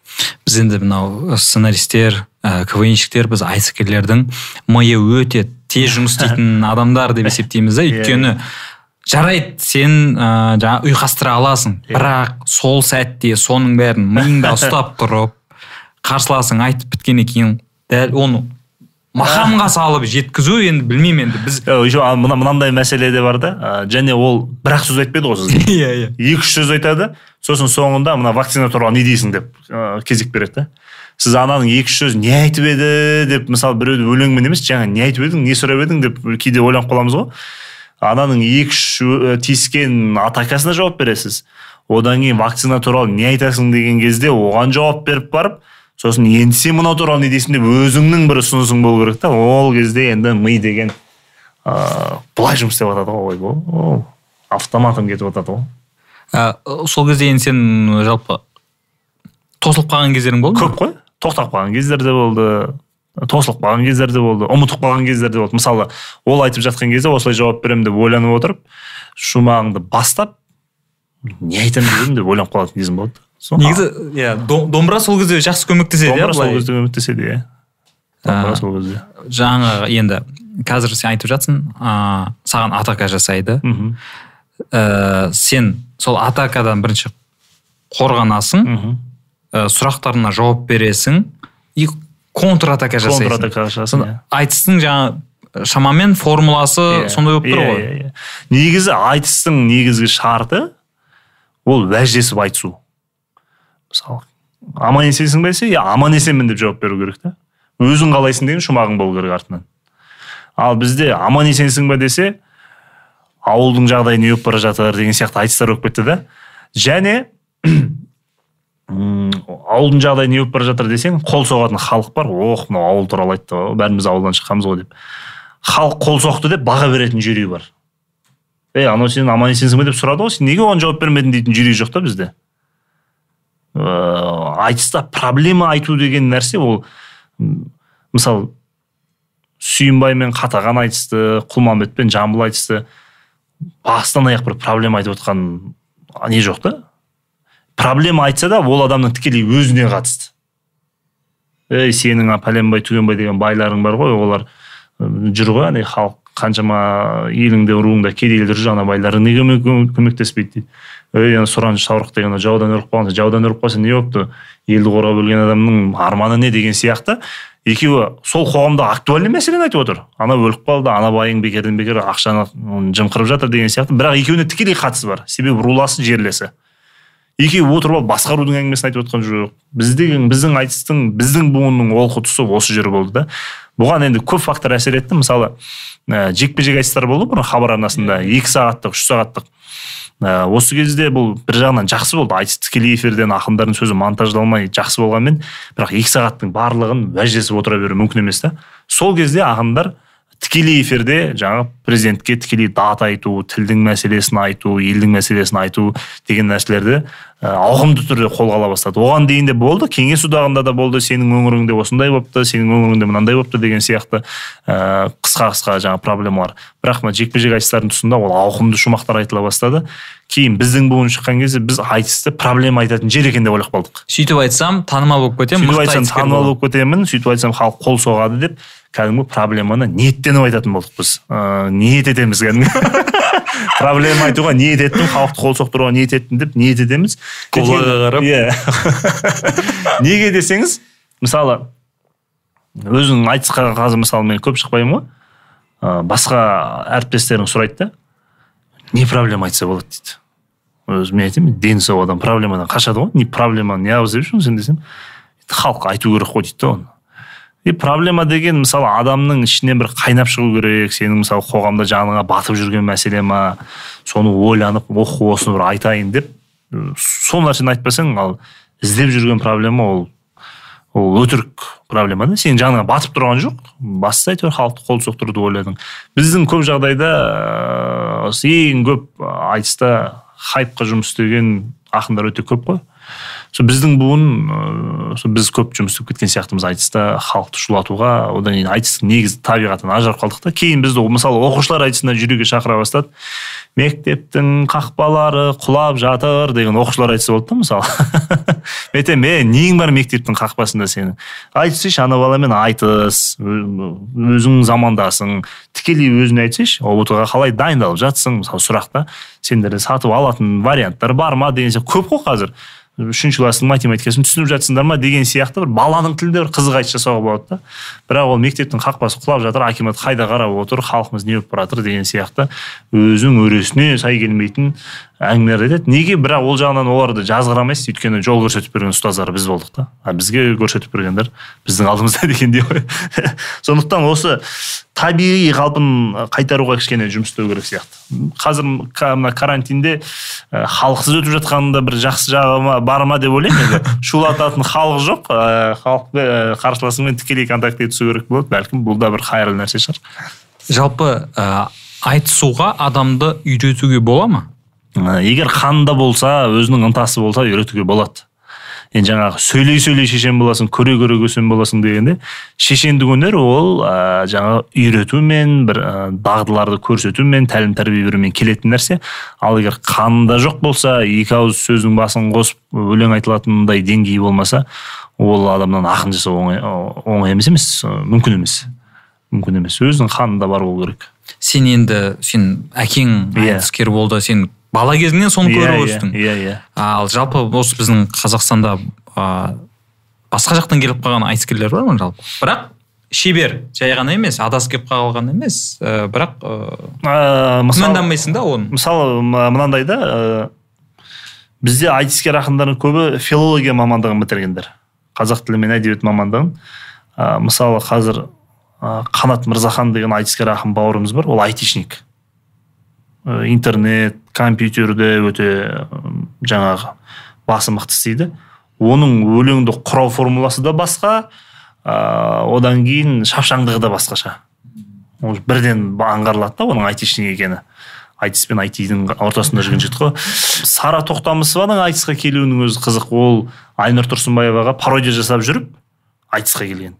B: Біз енді мынау сценаристер ә, квнщиктер біз айтыскерлердің миы өте тез жұмыс істейтін адамдар деп есептейміз да.
A: Иә,
B: өйткені жарайды сен ә, жаңағы ұйқастыра аласың. Бірақ сол сәтте соның бәрін миыңда ұстап тұрып қарсыласың айтып біткеннен кейін дәл оны мақамға салып жеткізу енді білмеймін енді біз
A: еще мына мынандай мәселе де бар да және ол бір ақ сөз айтпайды ғой сізге.
B: Иә иә.
A: Екі үш сөз айтады. Сосын соңында мына вакцина туралы не дейсің деп кезек береді да. Сіз ананың екі үш сөзін не айтып еді? деп мысалы біреуді өлеңмен емес жаңа не айтып едің не сұрап едің деп кейде ойланып қаламыз ғой. Ананың екі үш ө- тиіскен атакасына жауап бересіз. Одан кейін вакцина туралы не айтасың деген кезде оған жауап беріп барып сосын енді сен мынау туралы не дейсің деп өзіңнің бір ұсынысың болу керек та ол кезде енді ми деген ыыы былай жұмыс істеп жатады ғой ойбой автоматом кетіп жатады ғой.
B: Ә, сол кезде енді сен жалпы тосылып қалған кездерің болды
A: көп қой тоқтап қалған кездер де болды. Тосылып қалған кездер де болды ұмытып қалған кездер де болды. Мысалы ол айтып жатқан кезде осылай жауап беремін деп ойланып отырып шумағыңды бастап не айтамын деп едім деп ойланып қалатын кезім болады Сол-
B: негізі иә дом- домбыра сол кезде жақсы көмектеседі иә
A: домбыра сол кезде көмектеседі иә. Домбыра сол кезде.
B: жаңағы енді қазір сен айтып жатсың ыыы саған атака жасайды.
A: Мхм.
B: Ә, сен сол атакадан бірінші қорғанасың.
A: Мхм.
B: Ә, сұрақтарына жауап бересің. И контратака жасайсың
A: контратака жасасын иә.
B: айтыстың жаңа шамамен формуласы
A: Иә,
B: сондай болып тұр
A: иә,
B: ғой.
A: иә. негізі айтыстың негізгі шарты ол уәждесіп айтысу. Мысалы аман есенсің ба десе иә аман есенмін деп жауап беру керек та. Өзің қалайсың деген шумағың болу керек артынан. Ал бізде аман есенсің ба десе ауылдың жағдайы не болып бара жатыр деген сияқты айтыстар болып кетті да. Және ауылдың жағдайы не болып бара жатыр десең қол соғатын халық бар. Ох мынау ауыл туралы айтты ғой. Бәріміз ауылдан шыққанбыз ғой деп. Халық қол соқты деп баға беретін жүйрік бар. Ей анау сен аман есенсің ба деп сұрады ғой. Сен неге оған жауап бермедің дейтін жүйрік жоқ та бізде? Ыыы айтыста проблема айту деген нәрсе ол мысалы сүйінбаймен қатаған айтысты құлманбетпен жамбыл айтысты бастан аяқ бір проблема айтып отқан не жоқ та? Проблема айтса да ол адамның тікелей өзіне қатысты. Ей сенің пәленбай түгенбай деген байларың бар ғой олар жүр ғой ана халық қаншама еліңде руыңда кедейлер жүр ана байларың неге көмек- көмек- көмектеспейді дейді. Ей ана сұраншы саурық деген жаудан ұрып қалған жаудан ұрып қалса не болыпты? Елді қорғап өлген адамның арманы не деген сияқты. Екеуі сол қоғамда актуальный мәселені айтып отыр. Ана өліп қалды ана байың бекерден бекер ақшаны жымқырып жатыр деген сияқты. Бірақ екеуіне тікелей қатысы бар. Себебі руласы жерлесі. Екеуі отырып алып басқа рудың әңгімесін айтып отқан жоқ. Біздің біздің айтыстың біздің буынның олқы тұсы осы жер болды да. Бұған енді көп фактор әсер етті. Мысалы ә, жекпе жек айтыстар болды бұрын хабар арнасында. Екі сағаттық үш сағаттық. Ә, осы кезде бұл бір жағынан жақсы болды. Айтыс тікелей эфирден ақындардың сөзі монтаждалмай жақсы болғанмен бірақ екі сағаттың барлығын уәждесіп отыра беру мүмкін емес та. Сол кезде ақындар тікелей эфирде жаңағы президентке тікелей дат айту тілдің мәселесін айту елдің мәселесін айту деген нәрселерді ә, ауқымды түрде қолға ала бастады. Оған дейін де болды кеңес одағында да болды сенің өңіріңде осындай болыпты сенің өңіріңде мынандай болыпты деген сияқты ә, қысқа қысқа жаңағы проблемалар. Бірақ мына жекпе жек айтыстардың тұсында ол ауқымды шумақтар айтыла бастады. Кейін біздің буын шыққан кезде біз айтысты проблема айтатын жер екен деп ойлап қалдық.
B: Сөйтіп айтсам танымал болып кетемін
A: сөйтіп айтсам танымал болып кетемін сөйтіп айтсам халық қол соғады деп кәдімгі проблеманы ниеттеніп айтатын болдық біз. Ыыы ниет етеміз кәдімгі? Проблема айтуға ниет еттім халықты қол соқтыруға ниет еттім деп ниет етеміз.
B: Қарап.
A: иә. Неге десеңіз мысалы өзің айтысқа қазір мысалы мен көп шықпаймын ғой. Басқа әріптестерің сұрайды да не проблема айтса болады? дейді. Өзі мен айтамын дені сау адам проблемадан қашады ғой. Не проблема не ауыз деп жүрсің сен десем халық айту керек қой дейді да оны. И проблема деген мысалы адамның ішінен бір қайнап шығу керек. Сенің мысалы қоғамда жаныңа батып жүрген мәселе ма? Соны ойланып ох осыны бір айтайын деп сол нәрсені айтпасаң ал іздеп жүрген проблема ол ол өтірік проблема да. Сенің жаныңа батып тұрған жоқ бастысы әйтеуір халықты қол соқтыруды ойладың. Біздің көп жағдайда ең көп айтыста хайпқа жұмыс істеген ақындар өте көп қой. Сол біздің буын ыыы біз көп жұмыс істеп кеткен сияқтымыз айтыста халықты шулатуға одан кейін айтыстың негізі табиғатынан ажырап қалдық та. Кейін бізді мысалы оқушылар айтысына жүруге шақыра бастады. Мектептің қақпалары құлап жатыр деген оқушылар айтысы болды да мысалы. Мен айтамын е нең бар мектептің қақпасында сенің айтсайшы ана баламен айтыс өзің замандасың. Тікелей өзіне айтсайшы ұбт ға қалай дайындалып жатсың мысалы сұрақта сендерде сатып алатын варианттар бар ма деген сияқты. Көп қой қазір. Үшінші класстың математикасын түсініп жатсыңдар ма деген сияқты бір баланың тілінде бір қызық айтыс жасауға болады да. Бірақ ол мектептің қақпасы құлап жатыр акимат қайда қарап отыр халқымыз не болып бара жатыр деген сияқты. Өзінің өресіне сай келмейтін әңгімелерді айтады неге бірақ ол жағынан оларды жазғырамайсыз? Өйткені жол көрсетіп берген ұстаздар біз болдық та. А бізге көрсетіп бергендер біздің алдымызда дегендей ғой. Сондықтан осы табиғи қалпын қайтаруға кішкене жұмыс істеу керек сияқты. Қазір мына карантинде халықсыз өтіп жатқанында бір жақсы жағы бар ма деп ойлаймын енді. Шулататын халық жоқ. Халықпен қарсыласыңмен тікелей контактке түсу керек болады бәлкім бұл да бір қайырлы нәрсе шығар.
B: Жалпы ә, айтысуға адамды үйретуге бола ма?
A: Егер қанында болса өзінің ынтасы болса үйретуге болады. Енді жаңағы сөйлей сөйлей шешен боласың көре көре көсем боласың дегенде шешендік өнер ол ә, жаңағы үйретумен бір ә, дағдыларды көрсетумен тәлім тәрбие берумен келетін нәрсе. Ал егер қанында жоқ болса екі ауыз сөздің басын қосып өлең айтылатындай деңгейі болмаса ол адамнан ақын жасау оңай, оңай емес емес мүмкін емес. Мүмкін емес. Өзінің қанында бар болу керек.
B: Сен енді сен әкең иә. айтыскер болды сен бала кезіңнен соны көріп
A: иә,
B: өстің
A: иә иә.
B: Ал жалпы осы біздің қазақстанда ә, басқа жақтан келіп қалған айтыскерлер бар ма жалпы? Бірақ шебер жай ғана емес адасып келіп қалған емес ә, бірақ ыыы күмәнданбайсың да оны.
A: Мысалы мынандай да ә, бізде айтыскер ақындардың көбі филология мамандығын бітіргендер. Қазақ тілі мен әдебиет мамандығын. Ә, мысалы қазір ә, қанат мырзахан деген айтыскер ақын бауырымыз бар ол айтишник. Э, интернет компьютерде өте жаңағы басы мықты істейді оның өлеңді құрау формуласы да басқа ә, одан кейін шапшаңдығы да басқаша. Ол бірден аңғарылады да оның айтишник екені. Айтыс пен айтидың ортасында жүрген жігіт қой. Сара тоқтамысованың айтысқа келуінің өзі қызық. Ол айнұр тұрсынбаеваға пародия жасап жүріп айтысқа келген.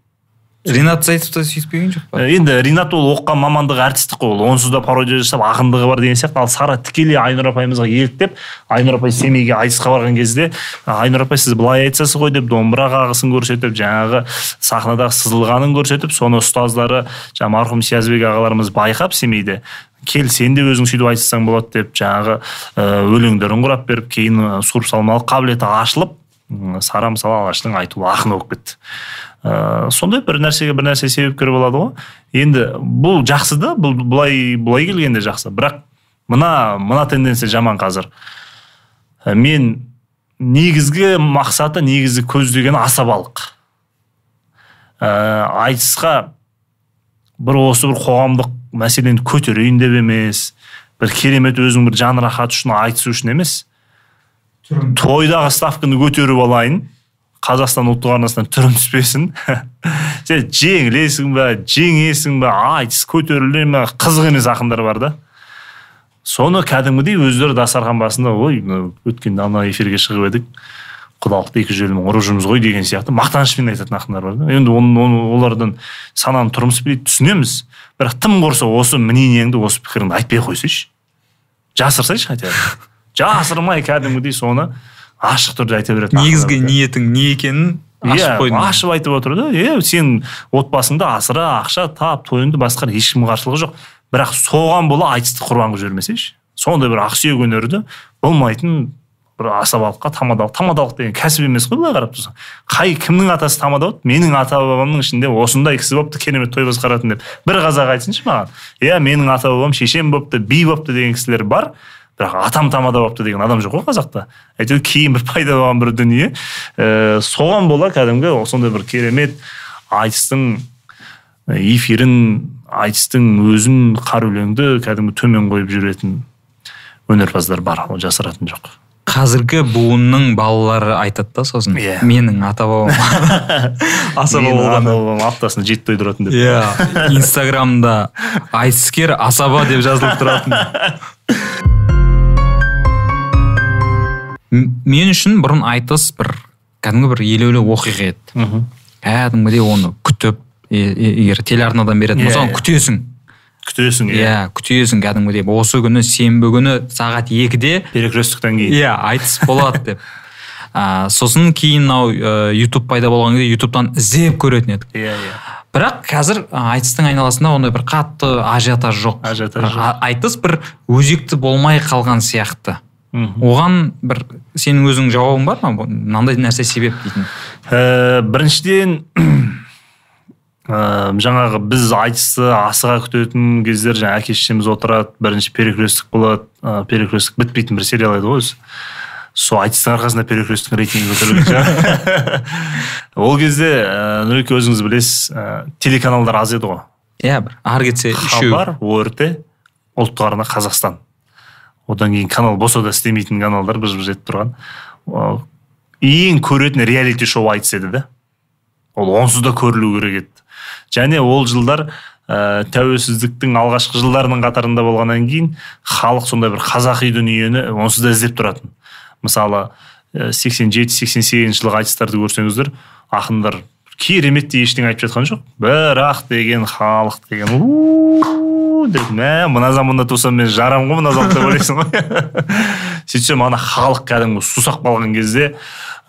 B: Ринат заитов та сөйтіп келген жоқ па?
A: Енді ринат ол оқыған мамандығы әртістік қой ол онсыз да пародия жасап ақындығы бар деген сияқты. Ал сара тікелей айнұр апайымызға еліктеп айнұр апай семейге айтысқа барған кезде айнұр апай сіз былай айтасыз ғой деп домбыра қағысын көрсетіп жаңағы сахнадағы сызылғанын көрсетіп соны ұстаздары жаңағы марқұм сиязбек ағаларымыз байқап семейде кел сен де өзің сөйтіп айтсаң болады деп жаңағы өлеңдерін құрап беріп кейін суырып салмалық қабілеті ашылып сара мысалы алаштың айтулы ақыны болып кетті. Ә, сондай бір нәрсеге бір нәрсе себепкер болады ғой. Енді бұл жақсы да бұл былай былай келгенде жақсы. Бірақ мына мына тенденция жаман қазір. Ә, мен негізгі мақсаты негізгі көздеген асабалық. Ә, айтысқа бір осы бір қоғамдық мәселені көтерейін деп емес бір керемет өзің бір жан рахаты үшін айтысу үшін емес. Тойдағы ставканы көтеріп алайын. Қазақстан ұлттық арнасынан түрім түспесін. Сен жеңілесің ба жеңесің ба? Айтыс көтеріле ма қызық емес ақындар бар да. Соны кәдімгідей өздері дастархан басында ой өткенде ана эфирге шығып едік. Құдалықты екі желмен ұрып жүрміз ғой деген сияқты мақтанышпен айтатын ақындар бар да. Енді оны, оны олардан сананы тұрмыс билейді түсінеміз. Бірақ тым құрса осы мнениеңді осы пікіріңді айтпай ақ қойсайшы. Жасырсайшы хотя бы. Жасырмай кәдімгідей соны ашық түрде айта береді
B: негізгі ниетің не екенін ашып
A: иә,
B: қойдың.
A: ашып айтып отыр да. Иә сен отбасыңды асыра ақша тап тойыңды басқар ешкімнің қарсылығы жоқ. Бірақ соған бола айтысты құрбан қылып жібермесейші. Сондай бір ақсүйек өнерді болмайтын бір асабалыққа тамадалық. Тамадалық деген кәсіп емес қой былай қарап тұрсаң. Қай кімнің атасы тамада менің ата бабамның ішінде осындай кісі болыпты керемет той басқаратын деп. Бір қазақ айтсыншы маған. Иә менің ата бабам шешем болыпты би болыпты деген кісілер бар. Бірақ атам тамада болыпты деген адам жоқ қой қазақта. Әйтеуір кейін бір пайда болған бір дүние. Ә, соған бола кәдімгі сондай бір керемет айтыстың эфирін айтыстың өзін қар өлеңді кәдімгі төмен қойып жүретін өнерпаздар бар. Ол жасыратын жоқ.
B: Қазіргі буынның балалары айтады да сосын.
A: Иә.
B: Менің ата бабам асаба болған
A: бабам аптасына жеті той тұратын деп.
B: Иә. Инстаграмда айтыскер асаба деп жазылып тұратын. мен үшін бұрын айтыс бір кәдімгі бір елеулі оқиға еді. Кәдімгідей оны күтіп егер телеарнадан беретін болса оны күтесің.
A: Күтесің
B: иә күтесің кәдімгідей. Осы күні сенбі күні сағат екіде
A: перекресттіктен кейін.
B: Иә айтыс болады деп. А, сосын кейін мынау ә, ютуб пайда болған кезде ютубтан іздеп көретін едік.
A: Иә иә.
B: Бірақ қазір айтыстың айналасында ондай бір қатты ажиотаж жоқ.
A: Ажиотаж жоқ.
B: айтыс бір өзекті болмай қалған сияқты.
A: Мхм.
B: Оған бір сенің өзің жауабың бар ма? Мынандай нәрсе себеп дейтін.
A: Ә, біріншіден ә, жаңағы біз айтысты асыға күтетін кездер жаңағы әке шешеміз отырады бірінші перекрестік болады ә, перекрестік бітпейтін бір сериал еді ғой өзі. Сол айтыстың арқасында перекресттің рейтингі көтерілген шығар ол кезде ә, нұреке өзіңіз білесіз ә, телеканалдар аз еді ғой.
B: Иә бір ары кетсе үшеу.
A: Хабар орт ұлттық арна қазақстан. Одан кейін канал болса да істемейтін каналдар біз біз етіп тұрған. Ә, ең көретін реалити шоу айтыс еді да ол онсыз да көрілу керек еді. Және ол жылдар ә, тәуелсіздіктің алғашқы жылдарының қатарында болғаннан кейін халық сондай бір қазақи дүниені онсыз да іздеп тұратын. Мысалы сексен жеті сексен сегізінші жылғы айтыстарды көрсеңіздер ақындар керемет те ештеңе айтып жатқан жоқ. Бірақ деген халық деген. Деп мә мына заманда тусам мен жарам ғой мына заманда деп ойлайсың ғой. Сөйтсем ана халық кәдімгі сусап қалған кезде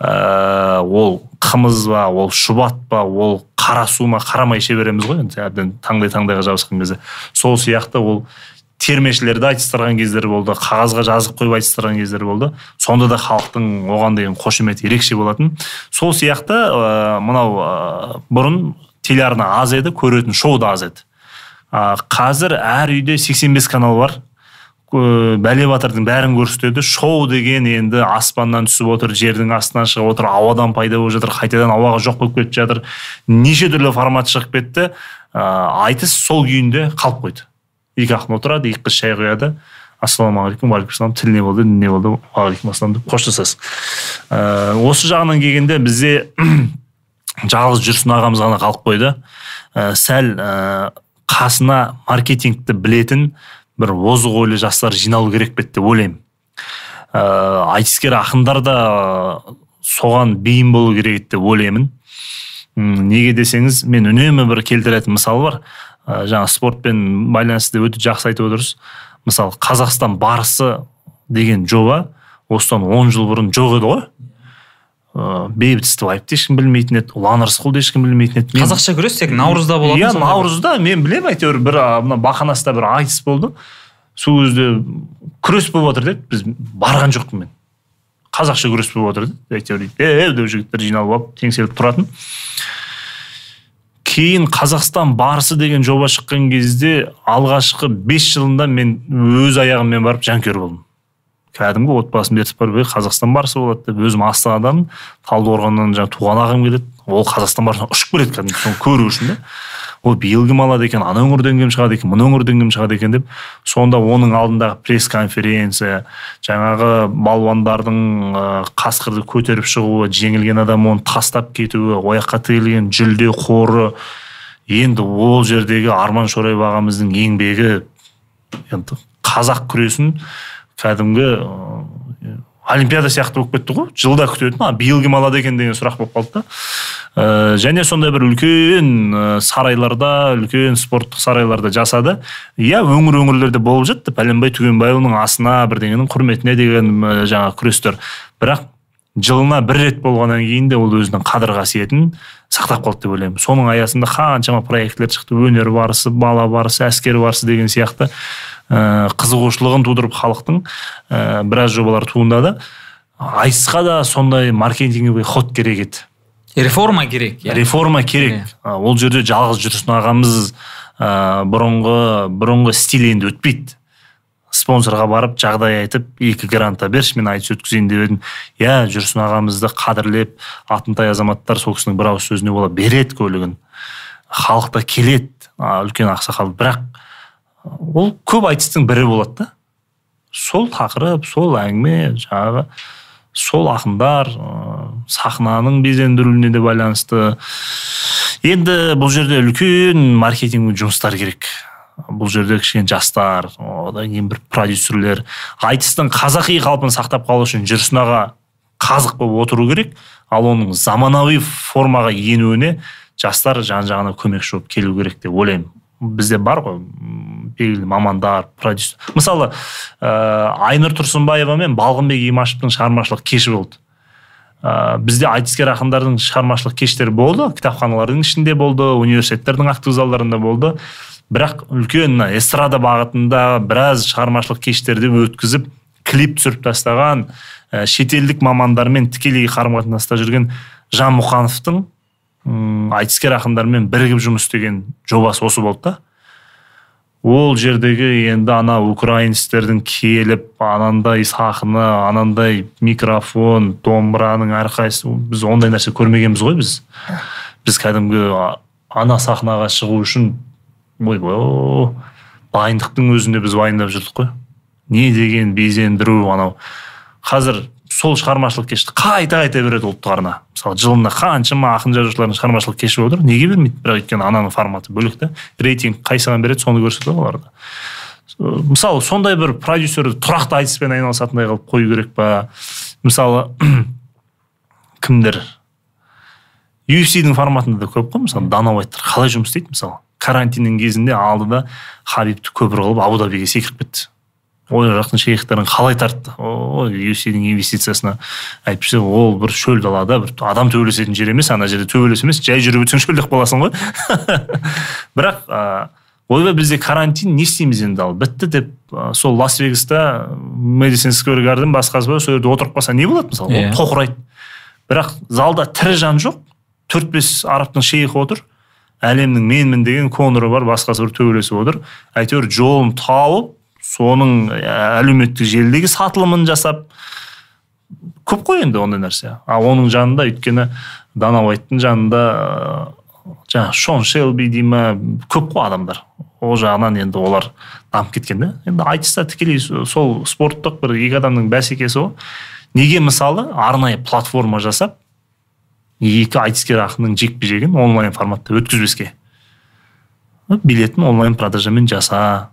A: ә, ол қымыз ба ол шұбат па ол қара су ма қарамай іше береміз ғой енді әбден таңдай таңдайға жабысқан кезде. Сол сияқты ол термешілерді айтыстырған кездер болды қағазға жазып қойып айтыстырған кездер болды. Сонда да халықтың оған деген қошеметі ерекше болатын. Сол сияқты ә, мынау ә, бұрын телеарна аз еді көретін шоу да аз еді. Ә, қазір әр үйде 85 канал бар. Бәле батырдың бәрін көрсетеді. Шоу деген енді аспаннан түсіп отыр жердің астынан шығып отыр ауадан пайда болып жатыр қайтадан ауаға жоқ болып кетіп жатыр. Неше түрлі формат шығып кетті. Ә, айтыс сол күйінде қалып қойды. Екі ақын отырады екі қыз шай құяды. Ассалаумағалейкум уағалейкум тіл не болды не болды уағалейкум ассалам деп қоштасасың ә, осы жағынан келгенде бізде жалғыз жүрсін ағамыз ғана қалып қойды. Ә, сәл қасына маркетингті білетін бір озық ойлы жастар жиналу керек пе деп ойлаймын. Ә, айтыскер ақындар да соған бейім болу керек деп ойлаймын. Неге десеңіз мен үнемі бір келтіретін мысал бар. Ә, жаңа спортпен байланысты өте жақсы айтып отырсыз. Мысалы қазақстан барысы деген жоба осыдан он жыл бұрын жоқ еді ғой. Ыыы бейбіт ыстыбаевты ешкім білмейтін еді. Ұлан рысқұлды ешкім білмейтін еді.
B: Қазақша күрес тек наурызда болатын
A: иә наурызда мен білемін әйтеуір бір мына бақанаста бір айтыс болды. Сол кезде күрес болып жатыр деді. Біз барған жоқпын мен. Қазақша күрес болып жатыр деді. Әйтеуір е деп жігіттер жиналып алып теңселіп тұратын. Кейін қазақстан барысы деген жоба шыққан кезде алғашқы бес жылында мен өз аяғыммен барып жанкүйер болдым. Кәдімгі отбасымды ертіп барып қазақстан барысы болады деп өзім астанаданмын талдықорғаннан жаңағы туған ағам келеді. Ол қазақстан барысына ұшып келеді кәдімгі соны көру үшін да ол биыл кім алады екен ана өңірден кім шығады екен мына өңірден кім шығады екен деп. Сонда оның алдындағы пресс конференция жаңағы балуандардың қасқырды көтеріп шығуы жеңілген адам оны тастап кетуі ол жаққа тігілген жүлде қоры. Енді ол жердегі арман шораев ағамыздың еңбегі енді қазақ күресін кәдімгі олимпиада сияқты болып кетті ғой. Жылда күтетін. А биыл кім алады екен деген сұрақ болып қалды да. Ә, және сондай бір үлкен сарайларда үлкен спорттық сарайларда жасады. Иә өңір өңірлерде болып жатты. Пәленбай түгенбайұлының асына бірдеңенің құрметіне деген жаңа күрестер. Бірақ жылына бір рет болғаннан кейін де ол өзінің қадір қасиетін сақтап қалды деп ойлаймын. Соның аясында қаншама проектілер шықты. Өнер барысы бала барысы әскер барысы деген сияқты. Қызығушылығын тудырып халықтың ә, біраз жобалар туындады. Айтысқа да сондай маркетинговый ход керек еді.
B: Реформа керек
A: иә. реформа керек. Yeah. ол жерде жалғыз жүрсін ағамыз ә, бұрынғы бұрынғы стиль енді өтпейді. Спонсорға барып жағдай айтып екі гранта берші мен айтыс өткізейін деп едім. Иә жүрсін ағамызды қадірлеп алтынтай азаматтар сол кісінің бір ауыз сөзіне бола береді көлігін. Халық та келеді үлкен ақсақал бірақ ол көп айтыстың бірі болады да. Сол тақырып сол әңгіме жаңағы сол ақындар сахнаның безендірілуіне де байланысты. Енді бұл жерде үлкен маркетинг жұмыстар керек. Бұл жерде кішкене жастар одан кейін бір продюсерлер айтыстың қазақи қалпын сақтап қалу үшін жүрсін аға қазық болып отыру керек. Ал оның заманауи формаға енуіне жастар жан жағына көмекші болып келу керек деп ойлаймын. Бізде бар ғой белгілі мамандар продюсер. Мысалы ә, айнұр тұрсынбаева мен балғынбек имашевтың шығармашылық кеші болды. Ә, бізде айтыскер ақындардың шығармашылық кештері болды кітапханалардың ішінде болды университеттердің актовый залдарында болды. Бірақ үлкен эстрада бағытында біраз шығармашылық кештерді өткізіп клип түсіріп тастаған ә, шетелдік мамандармен тікелей қарым қатынаста жүрген жан мұқановтың айтыскер ақындармен бірігіп жұмыс істеген жобасы осы болды да. Ол жердегі енді ана украинецтердің келіп анандай сахна анандай микрофон домбыраның әрқайсысы біз ондай нәрсе көрмегенбіз ғой біз. Біз кәдімгі ана сахнаға шығу үшін ойбой дайындықтың өзінде біз уайымдап жүрдік қой. Не деген безендіру анау. Қазір сол шығармашылық кешті қайта қайта береді ұлттық арна мысалы жылына қаншама ақын жазушылардың шығармашылық кеші болып отыр неге бермейді? бірақ өйткені ананың форматы бөлек та рейтинг қайсыған береді соны көрсетеді оларда мысалы сондай бір продюсер тұрақты айтыспен айналысатындай қылып қою керек па? Мысалы кімдер? UFC-дің форматында да көп қой мысалы дана уайттар қалай жұмыс істейді мысалы? Карантиннің кезінде алды да хабибті көпір қылып абу дабиге секіріп кетті. Ой жақтың шейхтарын қалай тартты? Ой юсидің инвестициясына әйтпесе ол бір шөл далада бір адам төбелесетін жер емес ана жерде төбелес емес жай жүріп өтсең шөлдеп қаласың ғой. Бірақ ә, ойбай бізде карантин не істейміз енді ал? Бітті деп ә, сол лас вегаста медисон сквер гарден басқасы бар сол жерде отырып қалса не болады мысалы? Yeah. Иә. тоқырайды. Бірақ залда тірі жан жоқ төрт бес арабтың шейхі отыр әлемнің менмін деген коноры бар басқасы бір төбелесіп отыр. Әйтеуір жолын тауып соның әлеуметтік желідегі сатылымын жасап көп қой енді ондай нәрсе. Ал оның жанында өйткені дана уайттың жанында жаңағы шон шелби дей ма көп қой адамдар. Ол жағынан енді олар дамып кеткен да енді айтыста тікелей сол спорттық бір екі адамның бәсекесі ғой неге мысалы арнайы платформа жасап екі айтыскер ақынның жекпе жегін онлайн форматта өткізбеске? Билетін онлайн продажамен жаса.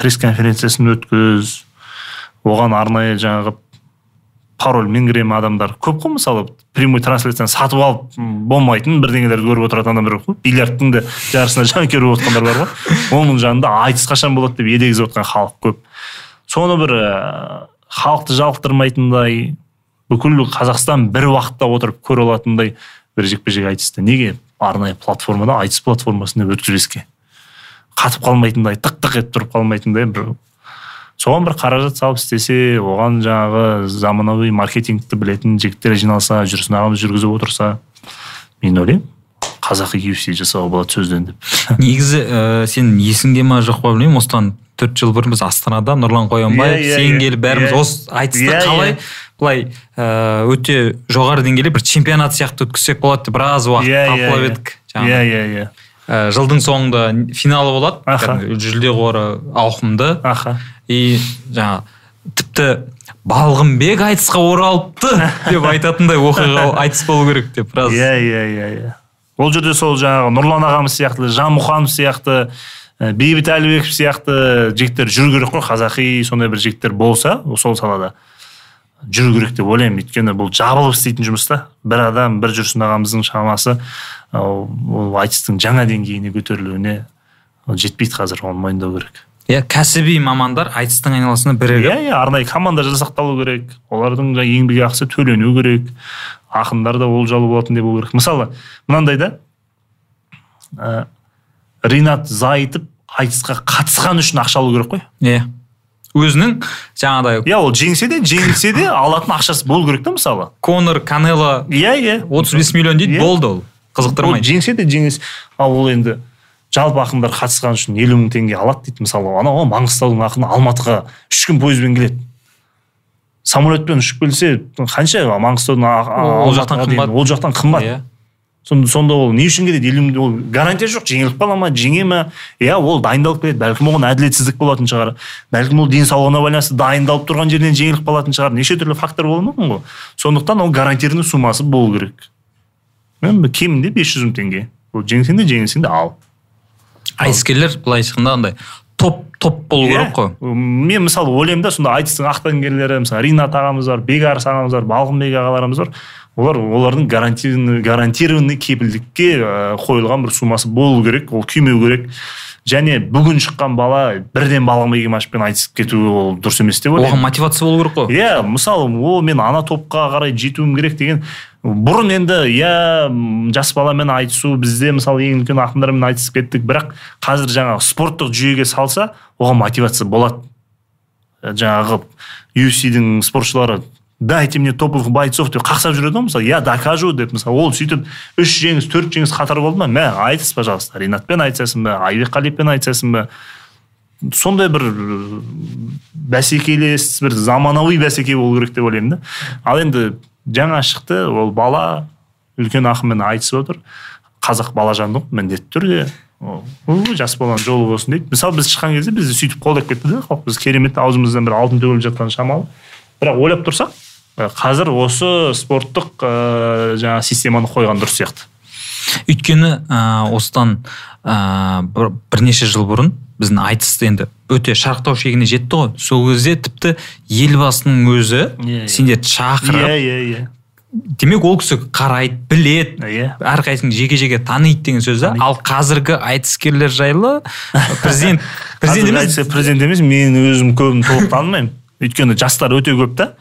A: Пресс конференциясын өткіз оған арнайы жаңағы парольмен кіремін адамдар көп қой мысалы прямой трансляцияны сатып алып болмайтын бірдеңелерді көріп отыратын адамдар көп қой. Бильярдтың да жарысына жанкүйер болып отқандар бар ғой. Оның жанында айтыс қашан болады деп едегізіп отқан халық көп. Соны бір халықты жалықтырмайтындай бүкіл қазақстан бір уақытта отырып көре алатындай бір жекпе жек айтысты. Неге? Арнайы платформада айтыс платформасында өткізбеске. Қатып қалмайтындай тық тық етіп тұрып қалмайтындай бір соған бір қаражат салып істесе оған жаңағы заманауи маркетингті білетін жігіттер жиналса жүрсін ағамыз жүргізіп отырса мен ойлаймын қазақи UFC жасауға болады сөзден деп.
B: Негізі ә, сенің есіңде ма жоқ па білмеймін осыдан төрт жыл бұрын біз астанада нұрлан қоянбаев yeah, yeah, сен келіп бәріміз yeah, осы айтысты yeah, қалай былай ә, өте жоғары деңгейде бір чемпионат сияқты өткізсек болады деп біраз уақыт талқылап едік
A: иә иә иә.
B: Ә, жылдың соңында финалы болады.
A: Аха.
B: Жүлде қоры ауқымды.
A: Аха.
B: И жаңа тіпті балғынбек айтысқа оралыпты деп айтатындай оқиға айтыс болу керек деп біраз.
A: Иә иә иә иә. Ол жерде сол жаңағы нұрлан ағамыз сияқты жан мұқанов сияқты ә, бейбіт әлібеков сияқты жігіттер жүру керек қой. Қазақи сондай бір жігіттер болса сол салада. Жүру керек деп ойлаймын. Өйткені бұл жабылып істейтін жұмыс та. Бір адам бір жүрсін ағамыздың шамасы ол айтыстың жаңа деңгейіне көтерілуіне жетпейді қазір оны мойындау керек.
B: Иә кәсіби мамандар айтыстың айналасында бірігіп
A: иә иә арнайы команда жасақталу керек. Олардың еңбекақысы төлену керек. Ақындар да олжалы болатындай болу керек. Мысалы мынандай да ә, ринат зайытов айтысқа қатысқан үшін ақша алу керек қой.
B: Иә. Өзінің жаңағыдай
A: иә ол жеңсе де жеңілсе де алатын ақшасы болу керек та мысалы.
B: Конор канело
A: иә иә.
B: отыз бес миллион дейді yeah. Иә. болды ол. Қызықтырмайды
A: жеңсе де жеңілсе ал ол енді жалпы ақындар қатысқан үшін елу мың теңге алады дейді мысалы. Анау маңғыстаудың ақыны алматыға үш күн пойызбен келеді. Самолетпен ұшып келсе қанша? Маңғыстаудың
B: ол жақтан қымбат.
A: ол жақтан қымбат. Иә сонда ол не үшін келеді елу ол гарантия жоқ жеңіліп қала ма жеңе ма? Иә ол дайындалып келеді бәлкім оған әділетсіздік болатын шығар. Бәлкім ол денсаулығына байланысты дайындалып тұрған жерден жеңіліп қалатын шығар. Неше түрлі фактор болуы мүмкін ғой сондықтан ол гарантированный суммасы болу керек. Кемінде бес жүз мың теңге. Ол жеңсең де жеңілсең де ал.
B: Айтыскерлер былайша айтқанда андай топ топ болу
A: Иә.
B: керек қой.
A: Мен мысалы ойлаймын да сонда айтыстың ақтаңгерлері мысалы ринат ағамыз бар бекарыс ағамыз бар балғынбек ағаларымыз бар. Олар олардың гарантированный гарантированный кепілдікке қойылған бір суммасы болу керек ол күймеу керек. Және бүгін шыққан бала бірден балғынбек имашевпен айтысып кетуі ол дұрыс емес деп ойлаймын.
B: Оған мотивация болу керек қой.
A: Иә мысалы о мен ана топқа қарай жетуім керек деген бұрын енді иә жас баламен айтысу бізде мысалы ең үлкен ақындармен айтысып кеттік бірақ қазір жаңағы спорттық жүйеге салса оған мотивация болады. Жаңағы UFC-дің спортшылары дайте мне топовых бойцов деп қақсап жүреді ғой мысалы. Я докажу деп мысалы. Ол сөйтіп үш жеңіс төрт жеңіс қатар болды ма? Мә айтыс пожалуйста. Ринатпен айтысасың ба? Айбек қалиевпен айтысасың ба? Сондай бір бәсекелес бір заманауи бәсеке болу керек деп ойлаймын да. Ал енді жаңа шықты ол бала үлкен ақынмен айтысып отыр. Қазақ балажанды ғой міндетті түрде. Ол, «Ой, жас баланың жолы болсын дейді. Мысалы біз шыққан кезде бізді сөйтіп қолдап кетті да халық. Біз керемет аузымыздан бір алтын төгіліп жатқан шамалы. Бірақ ойлап тұрсақ қазір осы спорттық ыыы жаңағы системаны қойған дұрыс сияқты.
B: Өйткені ә, осыдан ә, бір, бірнеше жыл бұрын біздің айтыс енді өте шарықтау шегіне жетті ғой. Сол кезде тіпті елбасының өзі
A: иә.
B: сендерді шақырып
A: иә иә иә
B: демек ол кісі қарайды біледі
A: иә
B: әрқайсысын жеке жеке таниды деген сөз да? Ал қазіргі айтыскерлер жайлы президент президент емес.
A: президент емес мен өзім көбін толық танымаймын. Өйткені жастар өте көп та.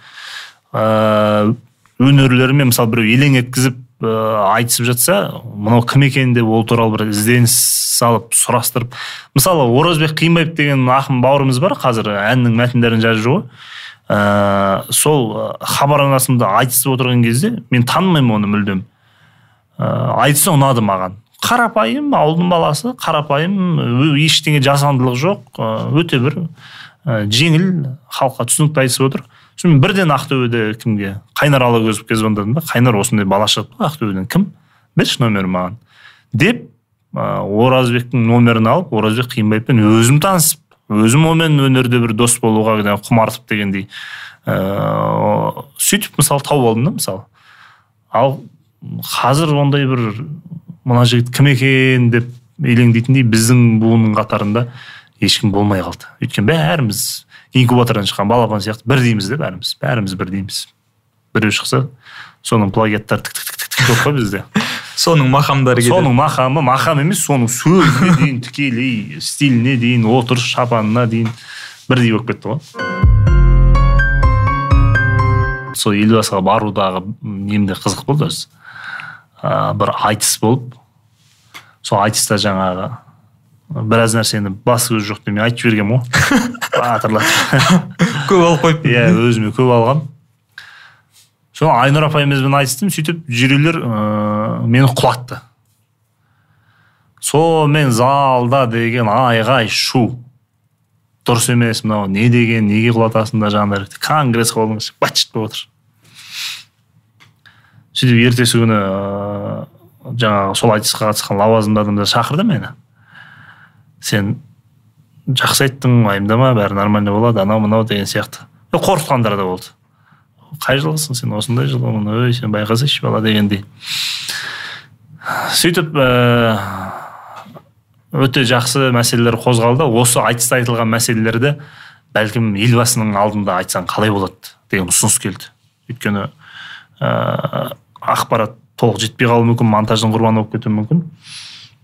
A: Ыыы өнерлерімен мысалы біреу елең еткізіп ыыы айтысып жатса мынау кім екен деп ол туралы бір ізденіс салып сұрастырып. Мысалы оразбек қиынбаев деген ақын бауырымыз бар қазір әннің мәтіндерін жазып жүр ғой. Ыыы сол ы, хабар арнасында айтысып отырған кезде мен танымаймын оны мүлдем. Ыыы айтысы ұнады маған. Қарапайым ауылдың баласы қарапайым ештеңе жасандылық жоқ өте бір жеңіл халыққа түсінікті айтысып отыр. Сосын мен бірден ақтөбеде кімге? Қайнар алагөзовке звондадым да. Қайнар осындай бала шығыпты ақтөбеден. Кім? Берші нөмірін маған. Деп ы, оразбектің нөмірін алып оразбек қиынбаевпен өзім танысып өзім онымен өнерде бір дос болуға жаңағы құмартып дегендей ыыы сөйтіп мысалы тауып алдым да мысалы. Ал қазір ондай бір мына жігіт кім екен деп елеңдейтіндей біздің буынның қатарында ешкім болмай қалды. Өйткені бәріміз инкубатордан шыққан балапан сияқты бір дейміз да бәріміз. Бәріміз бір дейміз. Біреу шықса соның плагиаттары тік тік тік тік көп қой бізде.
B: Соның мақамдары кетеді
A: соның мақамы мақам емес соның сөзіне дейін тікелей стиліне дейін отырыс шапанына дейін бірдей болып кетті ғой. Сол елбасыға барудағы немде қызық болды өзі. Ә, бір айтыс болып сол айтыста жаңағы біраз нәрсені басы көзі жоқ демей айтып жібергенмін ғой. Батырлатып
B: көп алып қойыппын.
A: Иә өзіме көп алғам. Сол айнұр апайымызбен айтыстым сөйтіп жюрилер ыыы мені құлатты. Сонымен залда деген айғай шу дұрыс емес мынау не деген неге құлатасыңдар жандар конгресс іші быт болып отыр сөйтіп ертесі күні ыыы жаңағы сол айтысқа қатысқан лауазымды адамдар шақырды мені. Сен жақсы айттың уайымдама бәрі нормально болады анау мынау деген сияқты. Қорқытқандар да болды. Қай жылғысың сен? осындай жылғымын ой сен байқасайшы бала дегендей. Сөйтіп ііі өте жақсы мәселелер қозғалды. Осы айтыста айтылған мәселелерді бәлкім елбасының алдында айтсаң қалай болады деген ұсыныс келді. Өйткені ыыы ақпарат толық жетпей қалуы мүмкін монтаждың құрбаны болып кетуі мүмкін.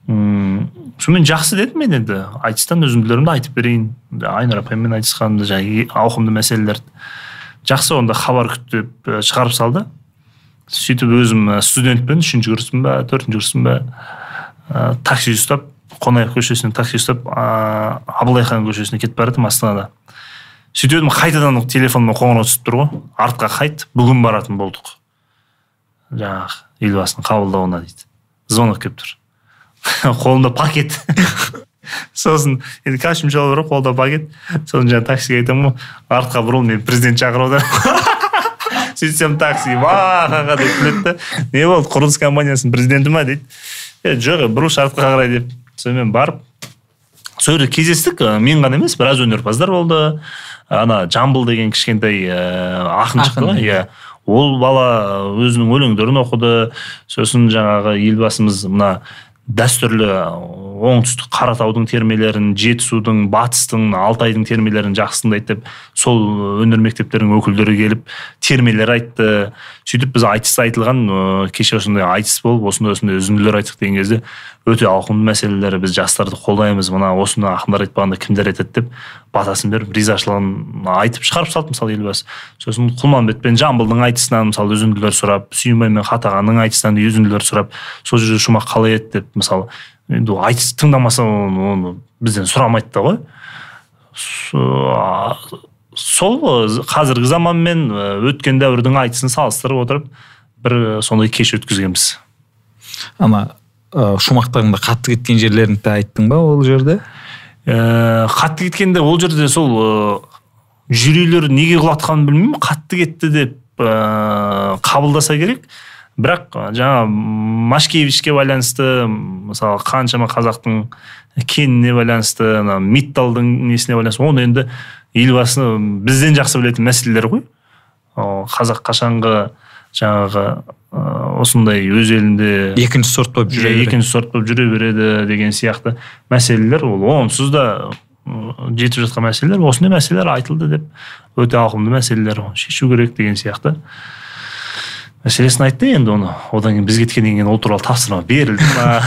A: Сонымен жақсы дедім мен енді. Айтыстан үзінділерімді айтып берейін айнұр апаймен айтысқанымды жаңағы ауқымды мәселелерді жақсы онда хабар күтіп шығарып салды. Сөйтіп өзім і, студентпін үшінші курспын ба төртінші курспын ба ә, такси ұстап қонаев көшесінен такси ұстап ыыы абылай хан көшесіне кетіп бара жатырмын астанада. Сөйтіп едім қайтадан телефоныма қоңырау түсіп тұр ғой. Артқа қайт бүгін баратын болдық. Жаңағы елбасының қабылдауына дейді. Звонок келіп тұр. қолымда пакет. Сосын енді костюм шалбар бар қолда пакет. Сосын жаңағы таксиге айтамын ғой артқа бұрыл мен президент шақыруда сөйтсем такси бақаға деп күледі да. Не болды құрылыс компаниясының президенті ма? дейді. Е жоқ бұрылшы артқа қарай деп. Сонымен барып сол жерде кездестік. Мен ғана емес біраз өнерпаздар болды. Ана жамбыл деген кішкентай ііі ақын шықты ғой иә. ол бала өзінің өлеңдерін оқыды. Сосын жаңағы елбасымыз мына дәстүрлі оңтүстік қаратаудың термелерін жетісудың батыстың алтайдың термелерін жақсы тыңдайды деп сол өнер мектептерінің өкілдері келіп термелер айтты. Сөйтіп біз айтыс айтылған ыыы кеше осындай айтыс болып осындай осындай үзінділер айттық деген кезде өте ауқымды мәселелер біз жастарды қолдаймыз мына осыны ақындар айтпағанда кімдер айтады деп батасын беріп ризашылығын айтып шығарып салды мысалы елбасы. Сосын құлманбет пен жамбылдың айтысынан мысалы үзінділер сұрап сүйінбай мен қатағанның айтысынан үзінділер сұрап сол жерде шумақ қалай еді деп мысалы енді айтыс тыңдамаса оны, оны бізден сұрамайды да ғой. Сол қазіргі заман мен өткен дәуірдің айтысын салыстырып отырып бір сондай кеш өткізгенбіз.
B: Ана ә, шумақтарыңда қатты кеткен жерлерін де айттың ба ол жерде?
A: Ә, қатты кеткенде ол жерде сол ә, неге құлатқанын білмеймін. Қатты кетті деп ә, қабылдаса керек. Бірақ жаңа машкевичке байланысты мысалы қаншама қазақтың кеніне байланысты ана митталдың несіне байланысты оны енді елбасы бізден жақсы білетін мәселелер ғой. Қазақ қашанғы жаңағы осындай өз елінде
B: екінші сорт болып жүре береді.
A: екінші сорт болып жүре береді деген сияқты мәселелер ол онсыз да жетіп жатқан мәселелер осындай мәселелер айтылды деп өте ауқымды мәселелер шешу керек деген сияқты. Мәселесін айтты енді оны. Одан кейін біз кеткеннен кейін ол туралы тапсырма берілді ма?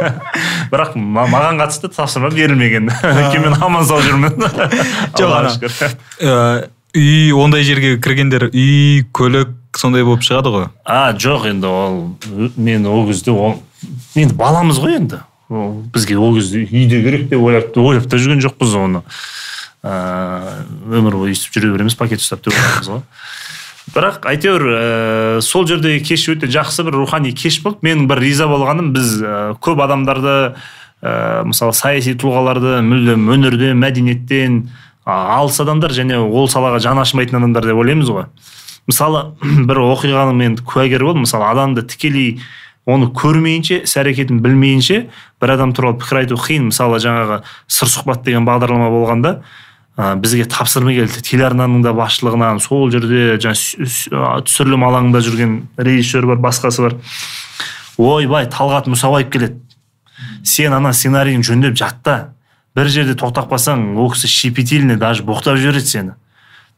A: Бірақ маған қатысты тапсырма берілмеген. Өйткені мен аман сау жүрмін.
B: Жоқ ана үй ондай жерге кіргендер үй көлік сондай болып шығады ғой?
A: А жоқ енді ол мен ол кезде ол енді баламыз ғой енді. Бізге ол кезде үйде керек деп ойлап ойлап та жүрген жоқпыз оны. Ыыы өмір бойы өйстіп жүре береміз пакет ұстап деп ғой. Бірақ әйтеуір ә, сол жердегі кеш өте жақсы бір рухани кеш болды. Менің бір риза болғаным біз ә, көп адамдарды ә, мысалы саяси тұлғаларды мүлдем өнерден мәдениеттен алыс адамдар және ол салаға жаны ашымайтын адамдар деп ойлаймыз ғой. Мысалы бір оқиғаның мен куәгері болдым. Мысалы адамды тікелей оны көрмейінше іс әрекетін білмейінше бір адам туралы пікір айту қиын. Мысалы жаңағы сыр сұхбат деген бағдарлама болғанда ә, бізге тапсырма келді. Телеарнаның да басшылығынан сол жерде жаңа түсірілім алаңында жүрген режиссер бар басқасы бар. Ойбай талғат мұсабаев келеді. Сен ана сценарийін жөндеп жатта. Бір жерде тоқтап қалсаң ол кісі щепетильный даже боқтап жібереді сені.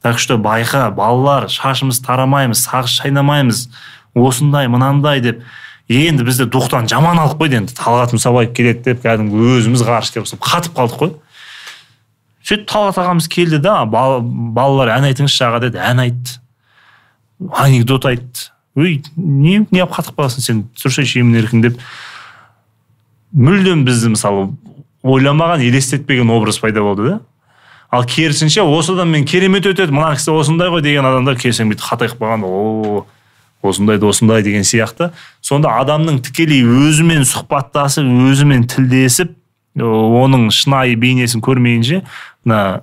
A: Так что байқа балалар шашымыз тарамаймыз сағыз шайнамаймыз. Осындай мынандай деп. Енді бізді духтан жаман алып қойды енді. Талғат мұсабаев келеді деп кәдімгі өзіміз ғарышкер болып қатып қалдық қой. Сөйтіп талғат ағамыз келді да балалар ән айтыңызшы аға деді. Ән айтты анекдот айтты өй не неғып қатып қаласың сен? Тұрсайшы емін еркін деп. Мүлдем бізді мысалы ойламаған елестетпеген образ пайда болды да. Ал керісінше осыдан мен керемет өтеді. Мына кісі осындай ғой деген адамдар келсең бүйтіп қатайып қалған о осындайды осындай деген сияқты. Сонда адамның тікелей өзімен сұхбаттасып өзімен тілдесіп оның шынайы бейнесін көрмейінше мына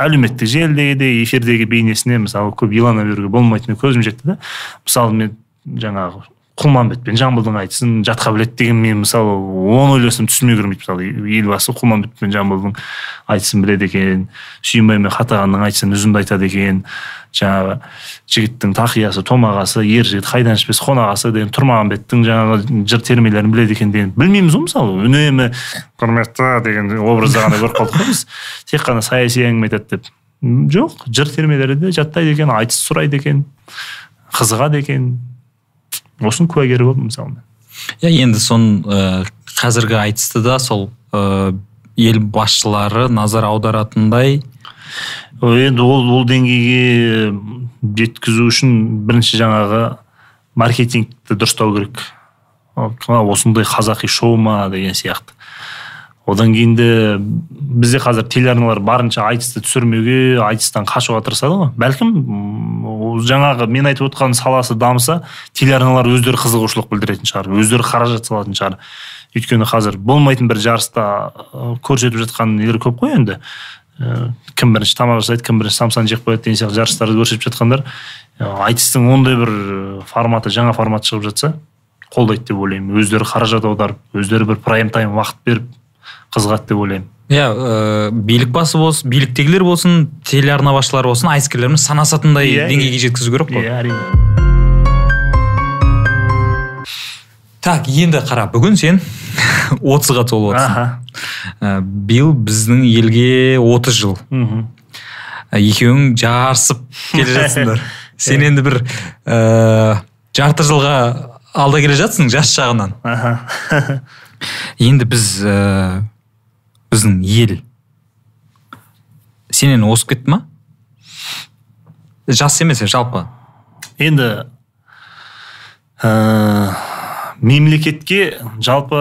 A: әлеуметтік желідегі де эфирдегі бейнесіне мысалы көп илана беруге болмайтынына көзім жетті да мысалы мен жаңағы құлманбет пен жамбылдың айтысын жатқа біледі деген мен мысалы оны ойласам түсіме кірмейді мысалы. Елбасы құлманбет пен жамбылдың айтысын біледі екен сүйінбай мен қатағанның айтысын үзінді айтады екен. Жаңағы жігіттің тақиясы томағасы ер жігіт қайдан ішпес қонағасы деген тұрмағанбеттің жаңағы жыр термелерін біледі екен деген. Білмейміз ғой мысалы үнемі құрметті деген образда ғана көріп қалдық қой біз. Тек қана саяси әңгіме айтады деп. Жоқ жыр де жаттайды екен айтыс сұрайды екен қызығады екен. Осының куәгері болдым мысалы
B: иә енді соның ә, қазіргі айтысты да сол ә, ел басшылары назар аударатындай.
A: Енді ол ол деңгейге жеткізу үшін бірінші жаңағы маркетингті дұрыстау керек. Осындай қазақи шоу ма деген сияқты. Одан кейін де бізде қазір телеарналар барынша айтысты түсірмеуге айтыстан қашуға тырысады ғой. Бәлкім жаңағы мен айтып отқан саласы дамыса телеарналар өздері қызығушылық білдіретін шығар өздері қаражат салатын шығар. Өйткені қазір болмайтын бір жарыста көрсетіп жатқан нелер көп қой енді. Кім бірінші тамақ жасайды кім бірінші самсаны жеп қояды деген сияқты жарыстарды көрсетіп жатқандар айтыстың ондай бір форматы жаңа формат шығып жатса қолдайды деп ойлаймын. Өздері қаражат аударып өздері бір прайм тайм уақыт беріп қызығады деп ойлаймын.
B: Иә ә, билік басы болсын биліктегілер болсын телеарна басшылары болсын айтыскерлеріміз санасатындай yeah, иә, деңгейге жеткізу керек қой.
A: Иә әрине.
B: Так енді қара бүгін сен отызға толып отырсың.
A: Аха.
B: Ә, биыл біздің елге 30 жыл.
A: Мхм.
B: Ә, екеуің жарысып келе жатсыңдар. Сен енді бір ә, жарты жылға алда келе жатсың жас жағынан
A: аха.
B: Енді біз біздің ел. Сенен озып кетті ма? Жас емес жалпы.
A: Енді ә, мемлекетке жалпы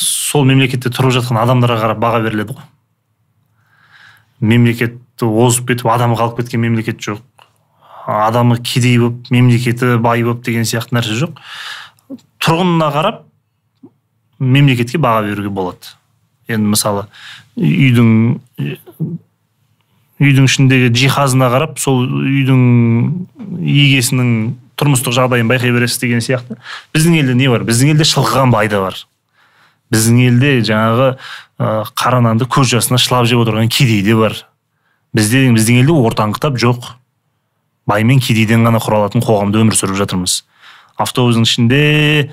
A: сол мемлекетте тұрып жатқан адамдарға қарап баға беріледі ғой. Мемлекетті озып кетіп адамы қалып кеткен мемлекет жоқ. Адамы кедей болып мемлекеті бай болып деген сияқты нәрсе жоқ. Тұрғынына қарап мемлекетке баға беруге болады. Енді мысалы үйдің үйдің ішіндегі жиһазына қарап сол үйдің егесінің тұрмыстық жағдайын байқай бересіз деген сияқты. Біздің елде не бар? Біздің елде шылқыған бай да бар. Біздің елде жаңағы ә, қара нанды көз жасына шылап жеп отырған кедей де бар. Бізде біздің елде ортаңғы тап жоқ. Бай мен кедейден ғана құралатын қоғамда өмір сүріп жатырмыз. Автобустың ішінде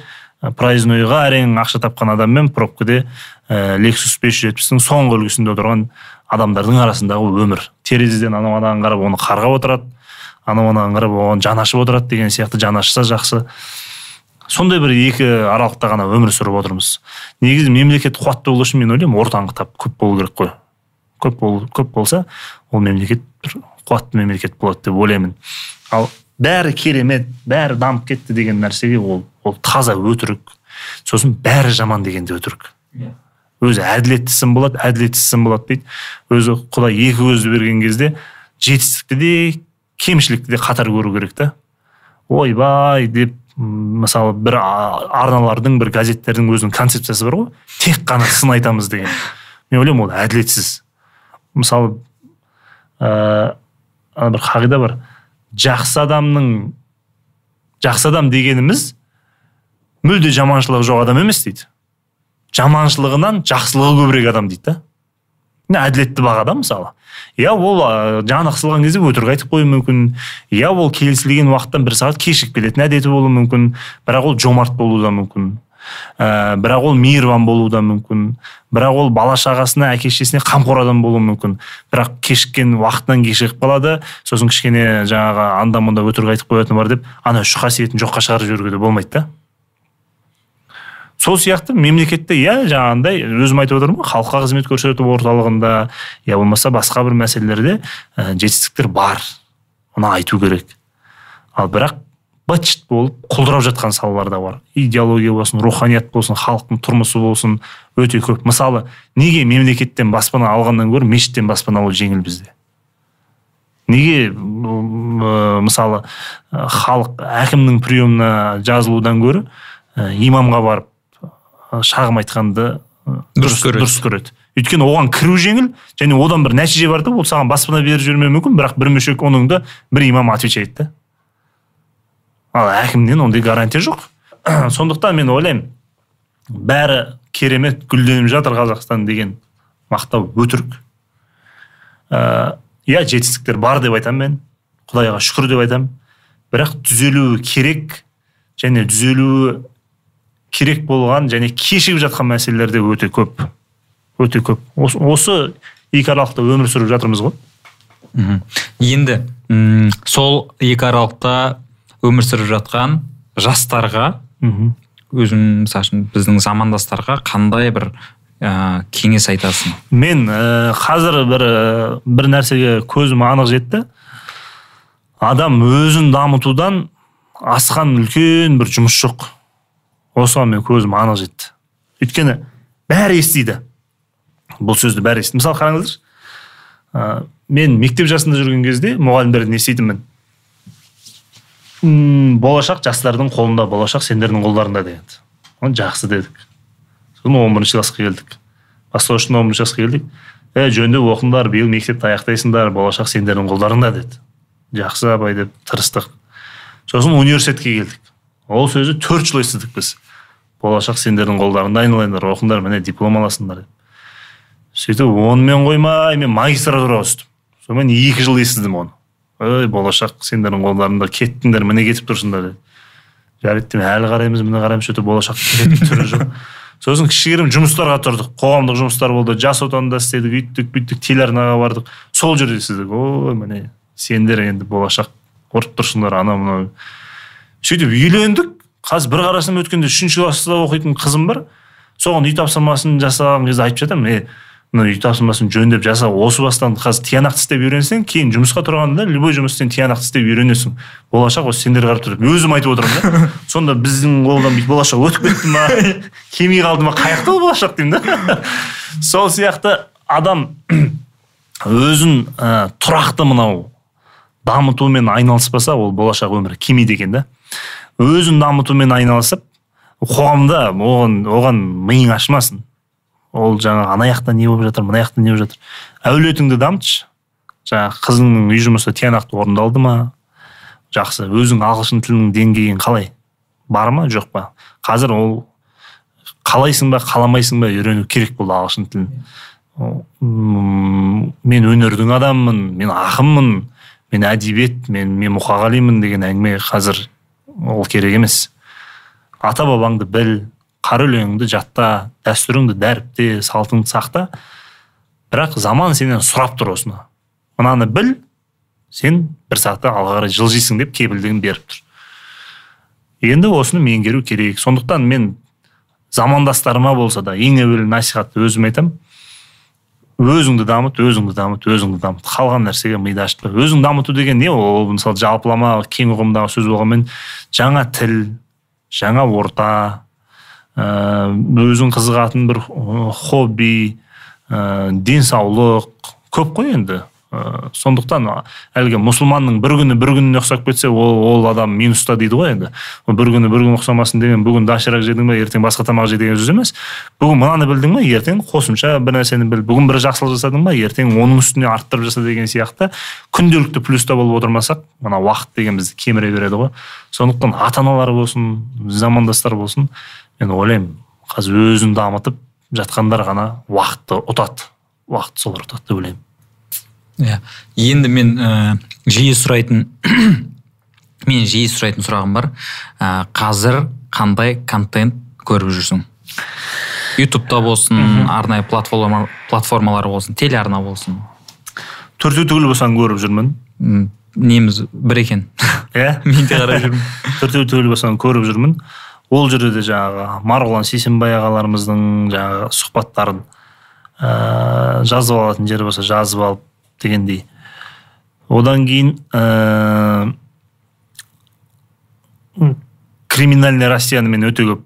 A: проезднойға әрең ақша тапқан адаммен пробкада ә, лексус бес жүз жетпістің соңғы үлгісінде отырған адамдардың арасындағы өмір. Терезеден анау анаған қарап оны қарғап отырады анау анаған қарап оған жан ашып отырады деген сияқты жан ашса жақсы. Сондай бір екі аралықта ғана өмір сүріп отырмыз. Негізі мемлекет қуатты болу үшін мен ойлаймын ортаңғы тап көп болу керек қой. Көп бол, көп болса ол мемлекет бір қуатты мемлекет болады деп ойлаймын. Ал бәрі керемет бәрі дамып кетті деген нәрсеге ол ол таза өтірік. Сосын бәрі жаман деген де өтірік өзі әділеттісін болады әділетсізсін болады дейді. Өзі құдай екі көзді берген кезде жетістікті де кемшілікті де қатар көру керек та. Ойбай деп мысалы бір арналардың бір газеттердің өзінің концепциясы бар ғой. Тек қана сын айтамыз деген. Мен ойлаймын ол әділетсіз. Мысалы ана бір қағида бар. Жақсы адамның жақсы адам дегеніміз мүлде жаманшылығы жоқ адам емес дейді. Жаманшылығынан жақсылығы көбірек адам дейді да. Әділетті бағада мысалы. Иә ол жаны қысылған кезде өтірік айтып қоюы мүмкін. Иә ол келісілген уақыттан бір сағат кешігіп келетін әдеті болуы мүмкін. Бірақ ол жомарт болуы да мүмкін. Ә, бірақ ол мейірбан болуы да мүмкін. Бірақ ол бала шағасына әке шешесіне қамқор адам болуы мүмкін. Бірақ кешіккен уақытынан кешігіп қалады. Сосын кішкене жаңағы анда мында өтірік айтып қоятыны бар деп ана үш қасиетін жоққа шығарып жіберуге де болмайды да. Сол сияқты мемлекетте иә жаңағындай өзім айтып отырмын ғой халыққа қызмет көрсету орталығында я болмаса басқа бір мәселелерде ә, жетістіктер бар. Оны айту керек. Ал бірақ быт болып құлдырап жатқан салалар да бар. Идеология болсын руханият болсын халықтың тұрмысы болсын өте көп. Мысалы неге мемлекеттен баспана алғаннан гөрі мешіттен баспана алу жеңіл бізде? Неге мысалы халық әкімнің приемына жазылудан гөрі имамға барып шағым айтқанды
B: Дұрыс көреді.
A: дұрыс көреді. Өйткені оған кіру жеңіл және одан бір нәтиже бар да ол саған баспана беріп жібермеуі мүмкін бірақ бір мешек оның да бір имам отвечает да. Ал әкімнен ондай гарантия жоқ. Сондықтан мен ойлаймын бәрі керемет гүлденіп жатыр қазақстан деген мақтау өтірік. Ә, иә жетістіктер бар деп айтамын мен құдайға шүкір деп айтамын. Бірақ түзелуі керек және түзелуі керек болған және кешігіп жатқан мәселелер де өте көп. Өте көп. Осы, осы екі аралықта өмір сүріп жатырмыз ғой.
B: Мхм. енді м, сол екі аралықта өмір сүріп жатқан жастарға өзің мысалы үшін біздің замандастарға қандай бір ә, кеңес айтасың?
A: Мен ә, қазір бір ә, бір нәрсеге көзім анық жетті. Адам өзін дамытудан асқан үлкен бір жұмыс жоқ. Осыған мен көзім анық жетті. Өйткені бәрі естиді. Бұл сөзді бәрі естиді мысалы қараңыздаршы ә, мен мектеп жасында жүрген кезде мұғалімдерден еститінмін. «М, болашақ жастардың қолында болашақ сендердің қолдарыңда дегенді «О, жақсы дедік. Сосын он бірінші классқа келдік. Бастауыштан он бірінші классқа келдік. Е жөндеп оқыңдар биыл мектепті аяқтайсыңдар болашақ сендердің қолдарыңда деді. Жақсы абай деп тырыстық. Сосын университетке келдік. Ол сөзді төрт жыл естідік біз. Болашақ сендердің қолдарыңда айналайындар оқыңдар міне диплом аласыңдар деп. Сөйтіп онымен қоймай мен магистратураға түстім. Сонымен екі жыл естідім оны. Ой болашақ сендердің қолдарыңда кеттіңдер міне кетіп тұрсыңдар деп. Жарайды деймін әлі қараймыз міне қараймыз то болашақ түрі жоқ. Сосын кішігірім жұмыстарға тұрдық қоғамдық жұмыстар болды жас отанда істедік үйттік бүйттік телеарнаға бардық. Сол жерде сіздік ой міне сендер енді болашақ ұрып тұрсыңдар анау мынау. Сөйтіп үйлендік қазір бір қарасам өткенде үшінші класста оқитын қызым бар. Соған үй тапсырмасын жасаған кезде айтып жатамын е мына үй тапсырмасын жөндеп жаса осы бастан қазір тиянақты істеп үйренсең кейін жұмысқа тұрғанда любой жұмысты сен тиянақты істеп үйренесің. Болашақ осы сендер қарап тұр өзім айтып отырмын да. Сонда біздің қолдан болашақ өтіп кетті ма келмей қалды ма қай жақта ол болашақ деймін да. Сол сияқты адам өзін ә, тұрақты мынау дамытумен айналыспаса ол болашақ өмірі келмейді екен да. Өзін дамытумен айналысып қоғамда оған оған миың ашымасын. Ол жаңағы ана жақта не болып жатыр мына жақта не болып жатыр. Әулетіңді дамытшы. Жаңағы қызыңның үй жұмысы тиянақты орындалды ма? Жақсы өзің ағылшын тілінің деңгейің қалай? Бар ма? Жоқ па? Қазір ол қалайсың ба қаламайсың ба үйрену керек болды ағылшын тілін. Мен өнердің адамымын мен ақынмын мен әдебиет мен мен мұқағалимын деген әңгіме қазір ол керек емес. Ата бабаңды біл қара өлеңіңді жатта дәстүріңді дәріпте салтыңды сақта. Бірақ заман сенен сұрап тұр осыны. Мынаны біл сен бір сағатта алға қарай жылжисың деп кепілдігін беріп тұр. Енді осыны меңгеру керек. Сондықтан мен замандастарыма болса да ең әуелі насихатты өзім айтамын өзіңді дамыт өзіңді дамыт өзіңді дамыт. Қалған нәрсеге миды ашытпа өзіңді дамыту деген не ол? Мысалы жалпылама кең ұғымдағы сөз болғанмен жаңа тіл жаңа орта Э, өзің қызығатын бір хобби ә, денсаулық көп қой енді. Ә, сондықтан әлгі мұсылманның бір күні бір күніне ұқсап кетсе ол, ол адам минуста дейді ғой енді. Бір күні бір күн ұқсамасын деген бүгін доширак жедің ба ертең басқа тамақ же деген сөз емес. Бүгін мынаны білдің ба ертең қосымша бір нәрсені біл. Бүгін бір жақсылық жасадың ба ертең оның үстіне арттырып жаса деген сияқты. Күнделікті плюста болып отырмасақ мына уақыт деген бізді кеміре береді ғой. Сондықтан ата аналар болсын замандастар болсын мен ойлаймын қазір өзін дамытып жатқандар ғана уақытты ұтады. Уақыт солар ұтады деп ойлаймын.
B: Иә. Енді мен ә, жиі сұрайтын мен жиі сұрайтын сұрағым бар. Ә, қазір қандай контент көріп жүрсің? Ютубта болсын арнайы платформа, платформалар болсын телеарна болсын.
A: Төртеу түгіл болсаң көріп жүрмін.
B: Неміз бір екен.
A: Иә?
B: Мен де қарап жүрмін.
A: Төртеу түгіл болсаң көріп жүрмін. Ол жерде де жаңағы марғұлан сейсенбай ағаларымыздың жаңағы сұхбаттарын ә, жазып алатын жері болса жазып алып дегендей. Одан кейін ә, криминальный россияны мен өте көп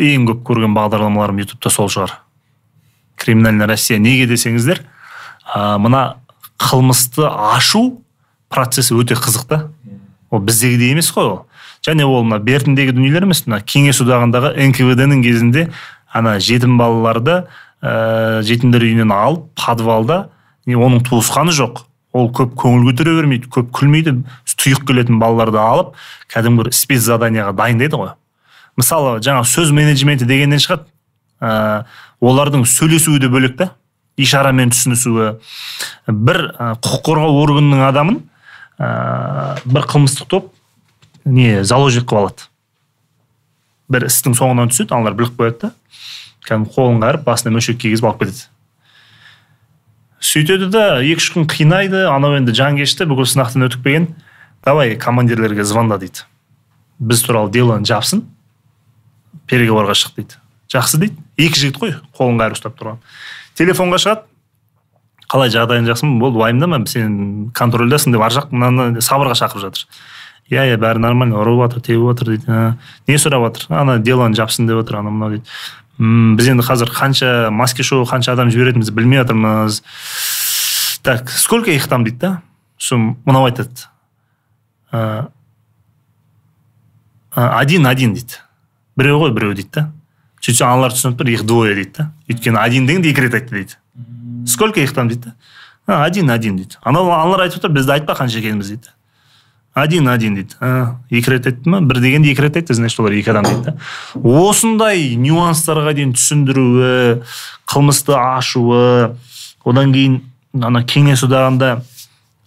A: ең көп көрген бағдарламаларым ютубта сол шығар. Криминальный россия неге десеңіздер ә, мына қылмысты ашу процесі өте қызық та. Ол біздегідей емес қой ол. Және ол мына бертіндегі дүниелер емес мына кеңес одағындағы нквд ның кезінде ана жетім балаларды ә, жетімдер үйінен алып подвалда оның туысқаны жоқ. Ол көп көңіл көтере бермейді көп күлмейді. Тұйық келетін балаларды алып кәдімгі бір спецзаданиеға дайындайды ғой. Мысалы жаңа сөз менеджменті дегеннен шығады. Ә, олардың сөйлесуі де бөлек та. Ишарамен түсінісуі. Бір ә, құқық қорғау органының адамын ә, бір қылмыстық топ не заложник қылып алады. Бір істің соңынан түседі аналар біліп қояды да. Кәдімгі қолын қайырып басына мөшек кигізіп алып кетеді. Сөйтеді да екі үш күн қинайды анау енді жанкешті бүкіл сынақтан өтіп келген. Давай командирлерге звонда дейді. Біз туралы делоны жапсын переговорға шық дейді. Жақсы дейді. Екі жігіт қой қолын қайырып ұстап тұрған. Телефонға шығады. Қалай жағдайың жақсы ма? Болды уайымдама сен контрольдасың деп ар жақ мынаны сабырға шақырып жатыр. Иә иә бәрі нормально. Ұрып жатыр теуіп жатыр дейді. Не сұрап жатыр? Ана делоны жапсын деп отыр анау мынау дейді. Мм біз енді қазір қанша маски шоу қанша адам жіберетінімізді білмей жатырмыз. Так сколько их там дейді да? Сосын мынау айтады. Один один дейді. Біреу ғой біреу дейді да? Сөйтсе аналар түсініп тұр их двое дейді да? Өйткені один дегенде екі рет айтты дейді. Сколько их там дейді да? Один один дейді. Анау аналар айтып отыр бізді айтпа қанша екенімізді дейді. Один один дейді. А, екі рет айтты ма? бір дегенде екі рет айтты значит олар екі адам дейді да. Осындай нюанстарға дейін түсіндіруі қылмысты ашуы одан кейін ана кеңес одағында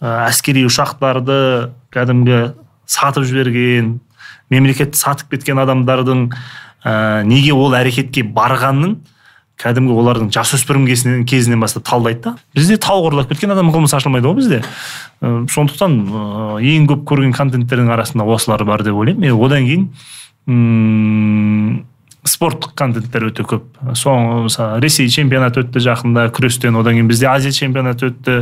A: әскери ұшақтарды кәдімгі сатып жіберген мемлекетті сатып кеткен адамдардың ә, неге ол әрекетке барғанын кәдімгі олардың жасөспірім кезінен, кезінен бастап талдайды да. Бізде тау ұрлап кеткен адам қылмыс ашылмайды ғой бізде. Ә, сондықтан ә, ең көп көрген контенттердің арасында осылар бар деп ойлаймын. И одан кейін м спорттық контенттер өте көп. Соңғы мысалы ресей чемпионаты өтті жақында күрестен одан кейін бізде азия чемпионаты өтті.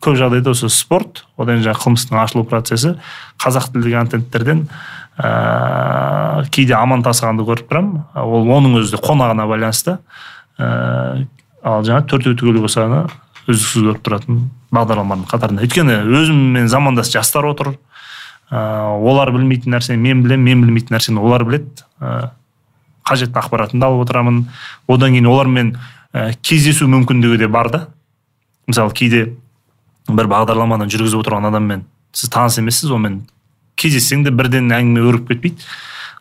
A: Көп жағдайда осы спорт одан жаңағы қылмыстың ашылу процесі қазақ тілді контенттерден ә, кейде аман тасығанды көріп тұрамын. Ол оның өзі де қонағына байланысты. Ә, ал жаңағы төртеу түгел болса үздіксіз көріп тұратын бағдарламалардың қатарында өйткені өзіммен замандас жастар отыр ә, олар білмейтін нәрсені мен білемін мен білмейтін нәрсені олар біледі ә, қажетті ақпаратымды алып отырамын одан кейін олармен ә, кездесу мүмкіндігі де бар да мысалы кейде бір бағдарламаны жүргізіп отырған адаммен сіз таныс емессіз онымен кездессең де бірден әңгіме өріп кетпейді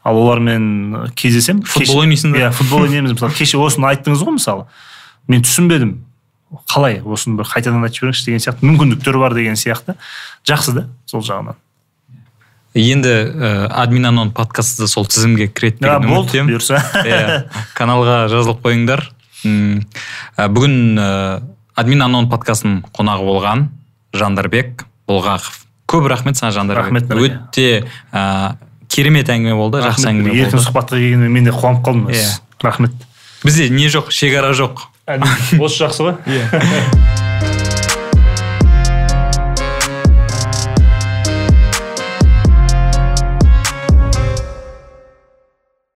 A: ал олармен кездесемін.
B: Футбол ойнайсың
A: иә футбол ойнаймыз мысалы. Кеше осыны айттыңыз ғой мысалы. Мен түсінбедім. Қалай? Осыны бір қайтадан айтып жіберіңізші деген сияқты. Мүмкіндіктер бар деген сияқты. Жақсы да сол жағынан.
B: Енді ә, админ анон подкасты сол тізімге кіреді деген
A: үміттемін. бұйырса.
B: Иә каналға жазылып қойыңдар. Ә, бүгін ә, админ анон подкастының қонағы болған жандарбек болғақов. Көп рахмет саған жандарбек.
A: Рахмет
B: өте ә, керемет әңгіме болды жақсы әңгіме
A: еркін
B: болды.
A: сұхбатқа келгеніме мен де қуанып қалдым.
B: Иә.
A: рахмет.
B: Бізде не жоқ шекара жоқ.
A: Осы жақсы ғой.
B: Иә.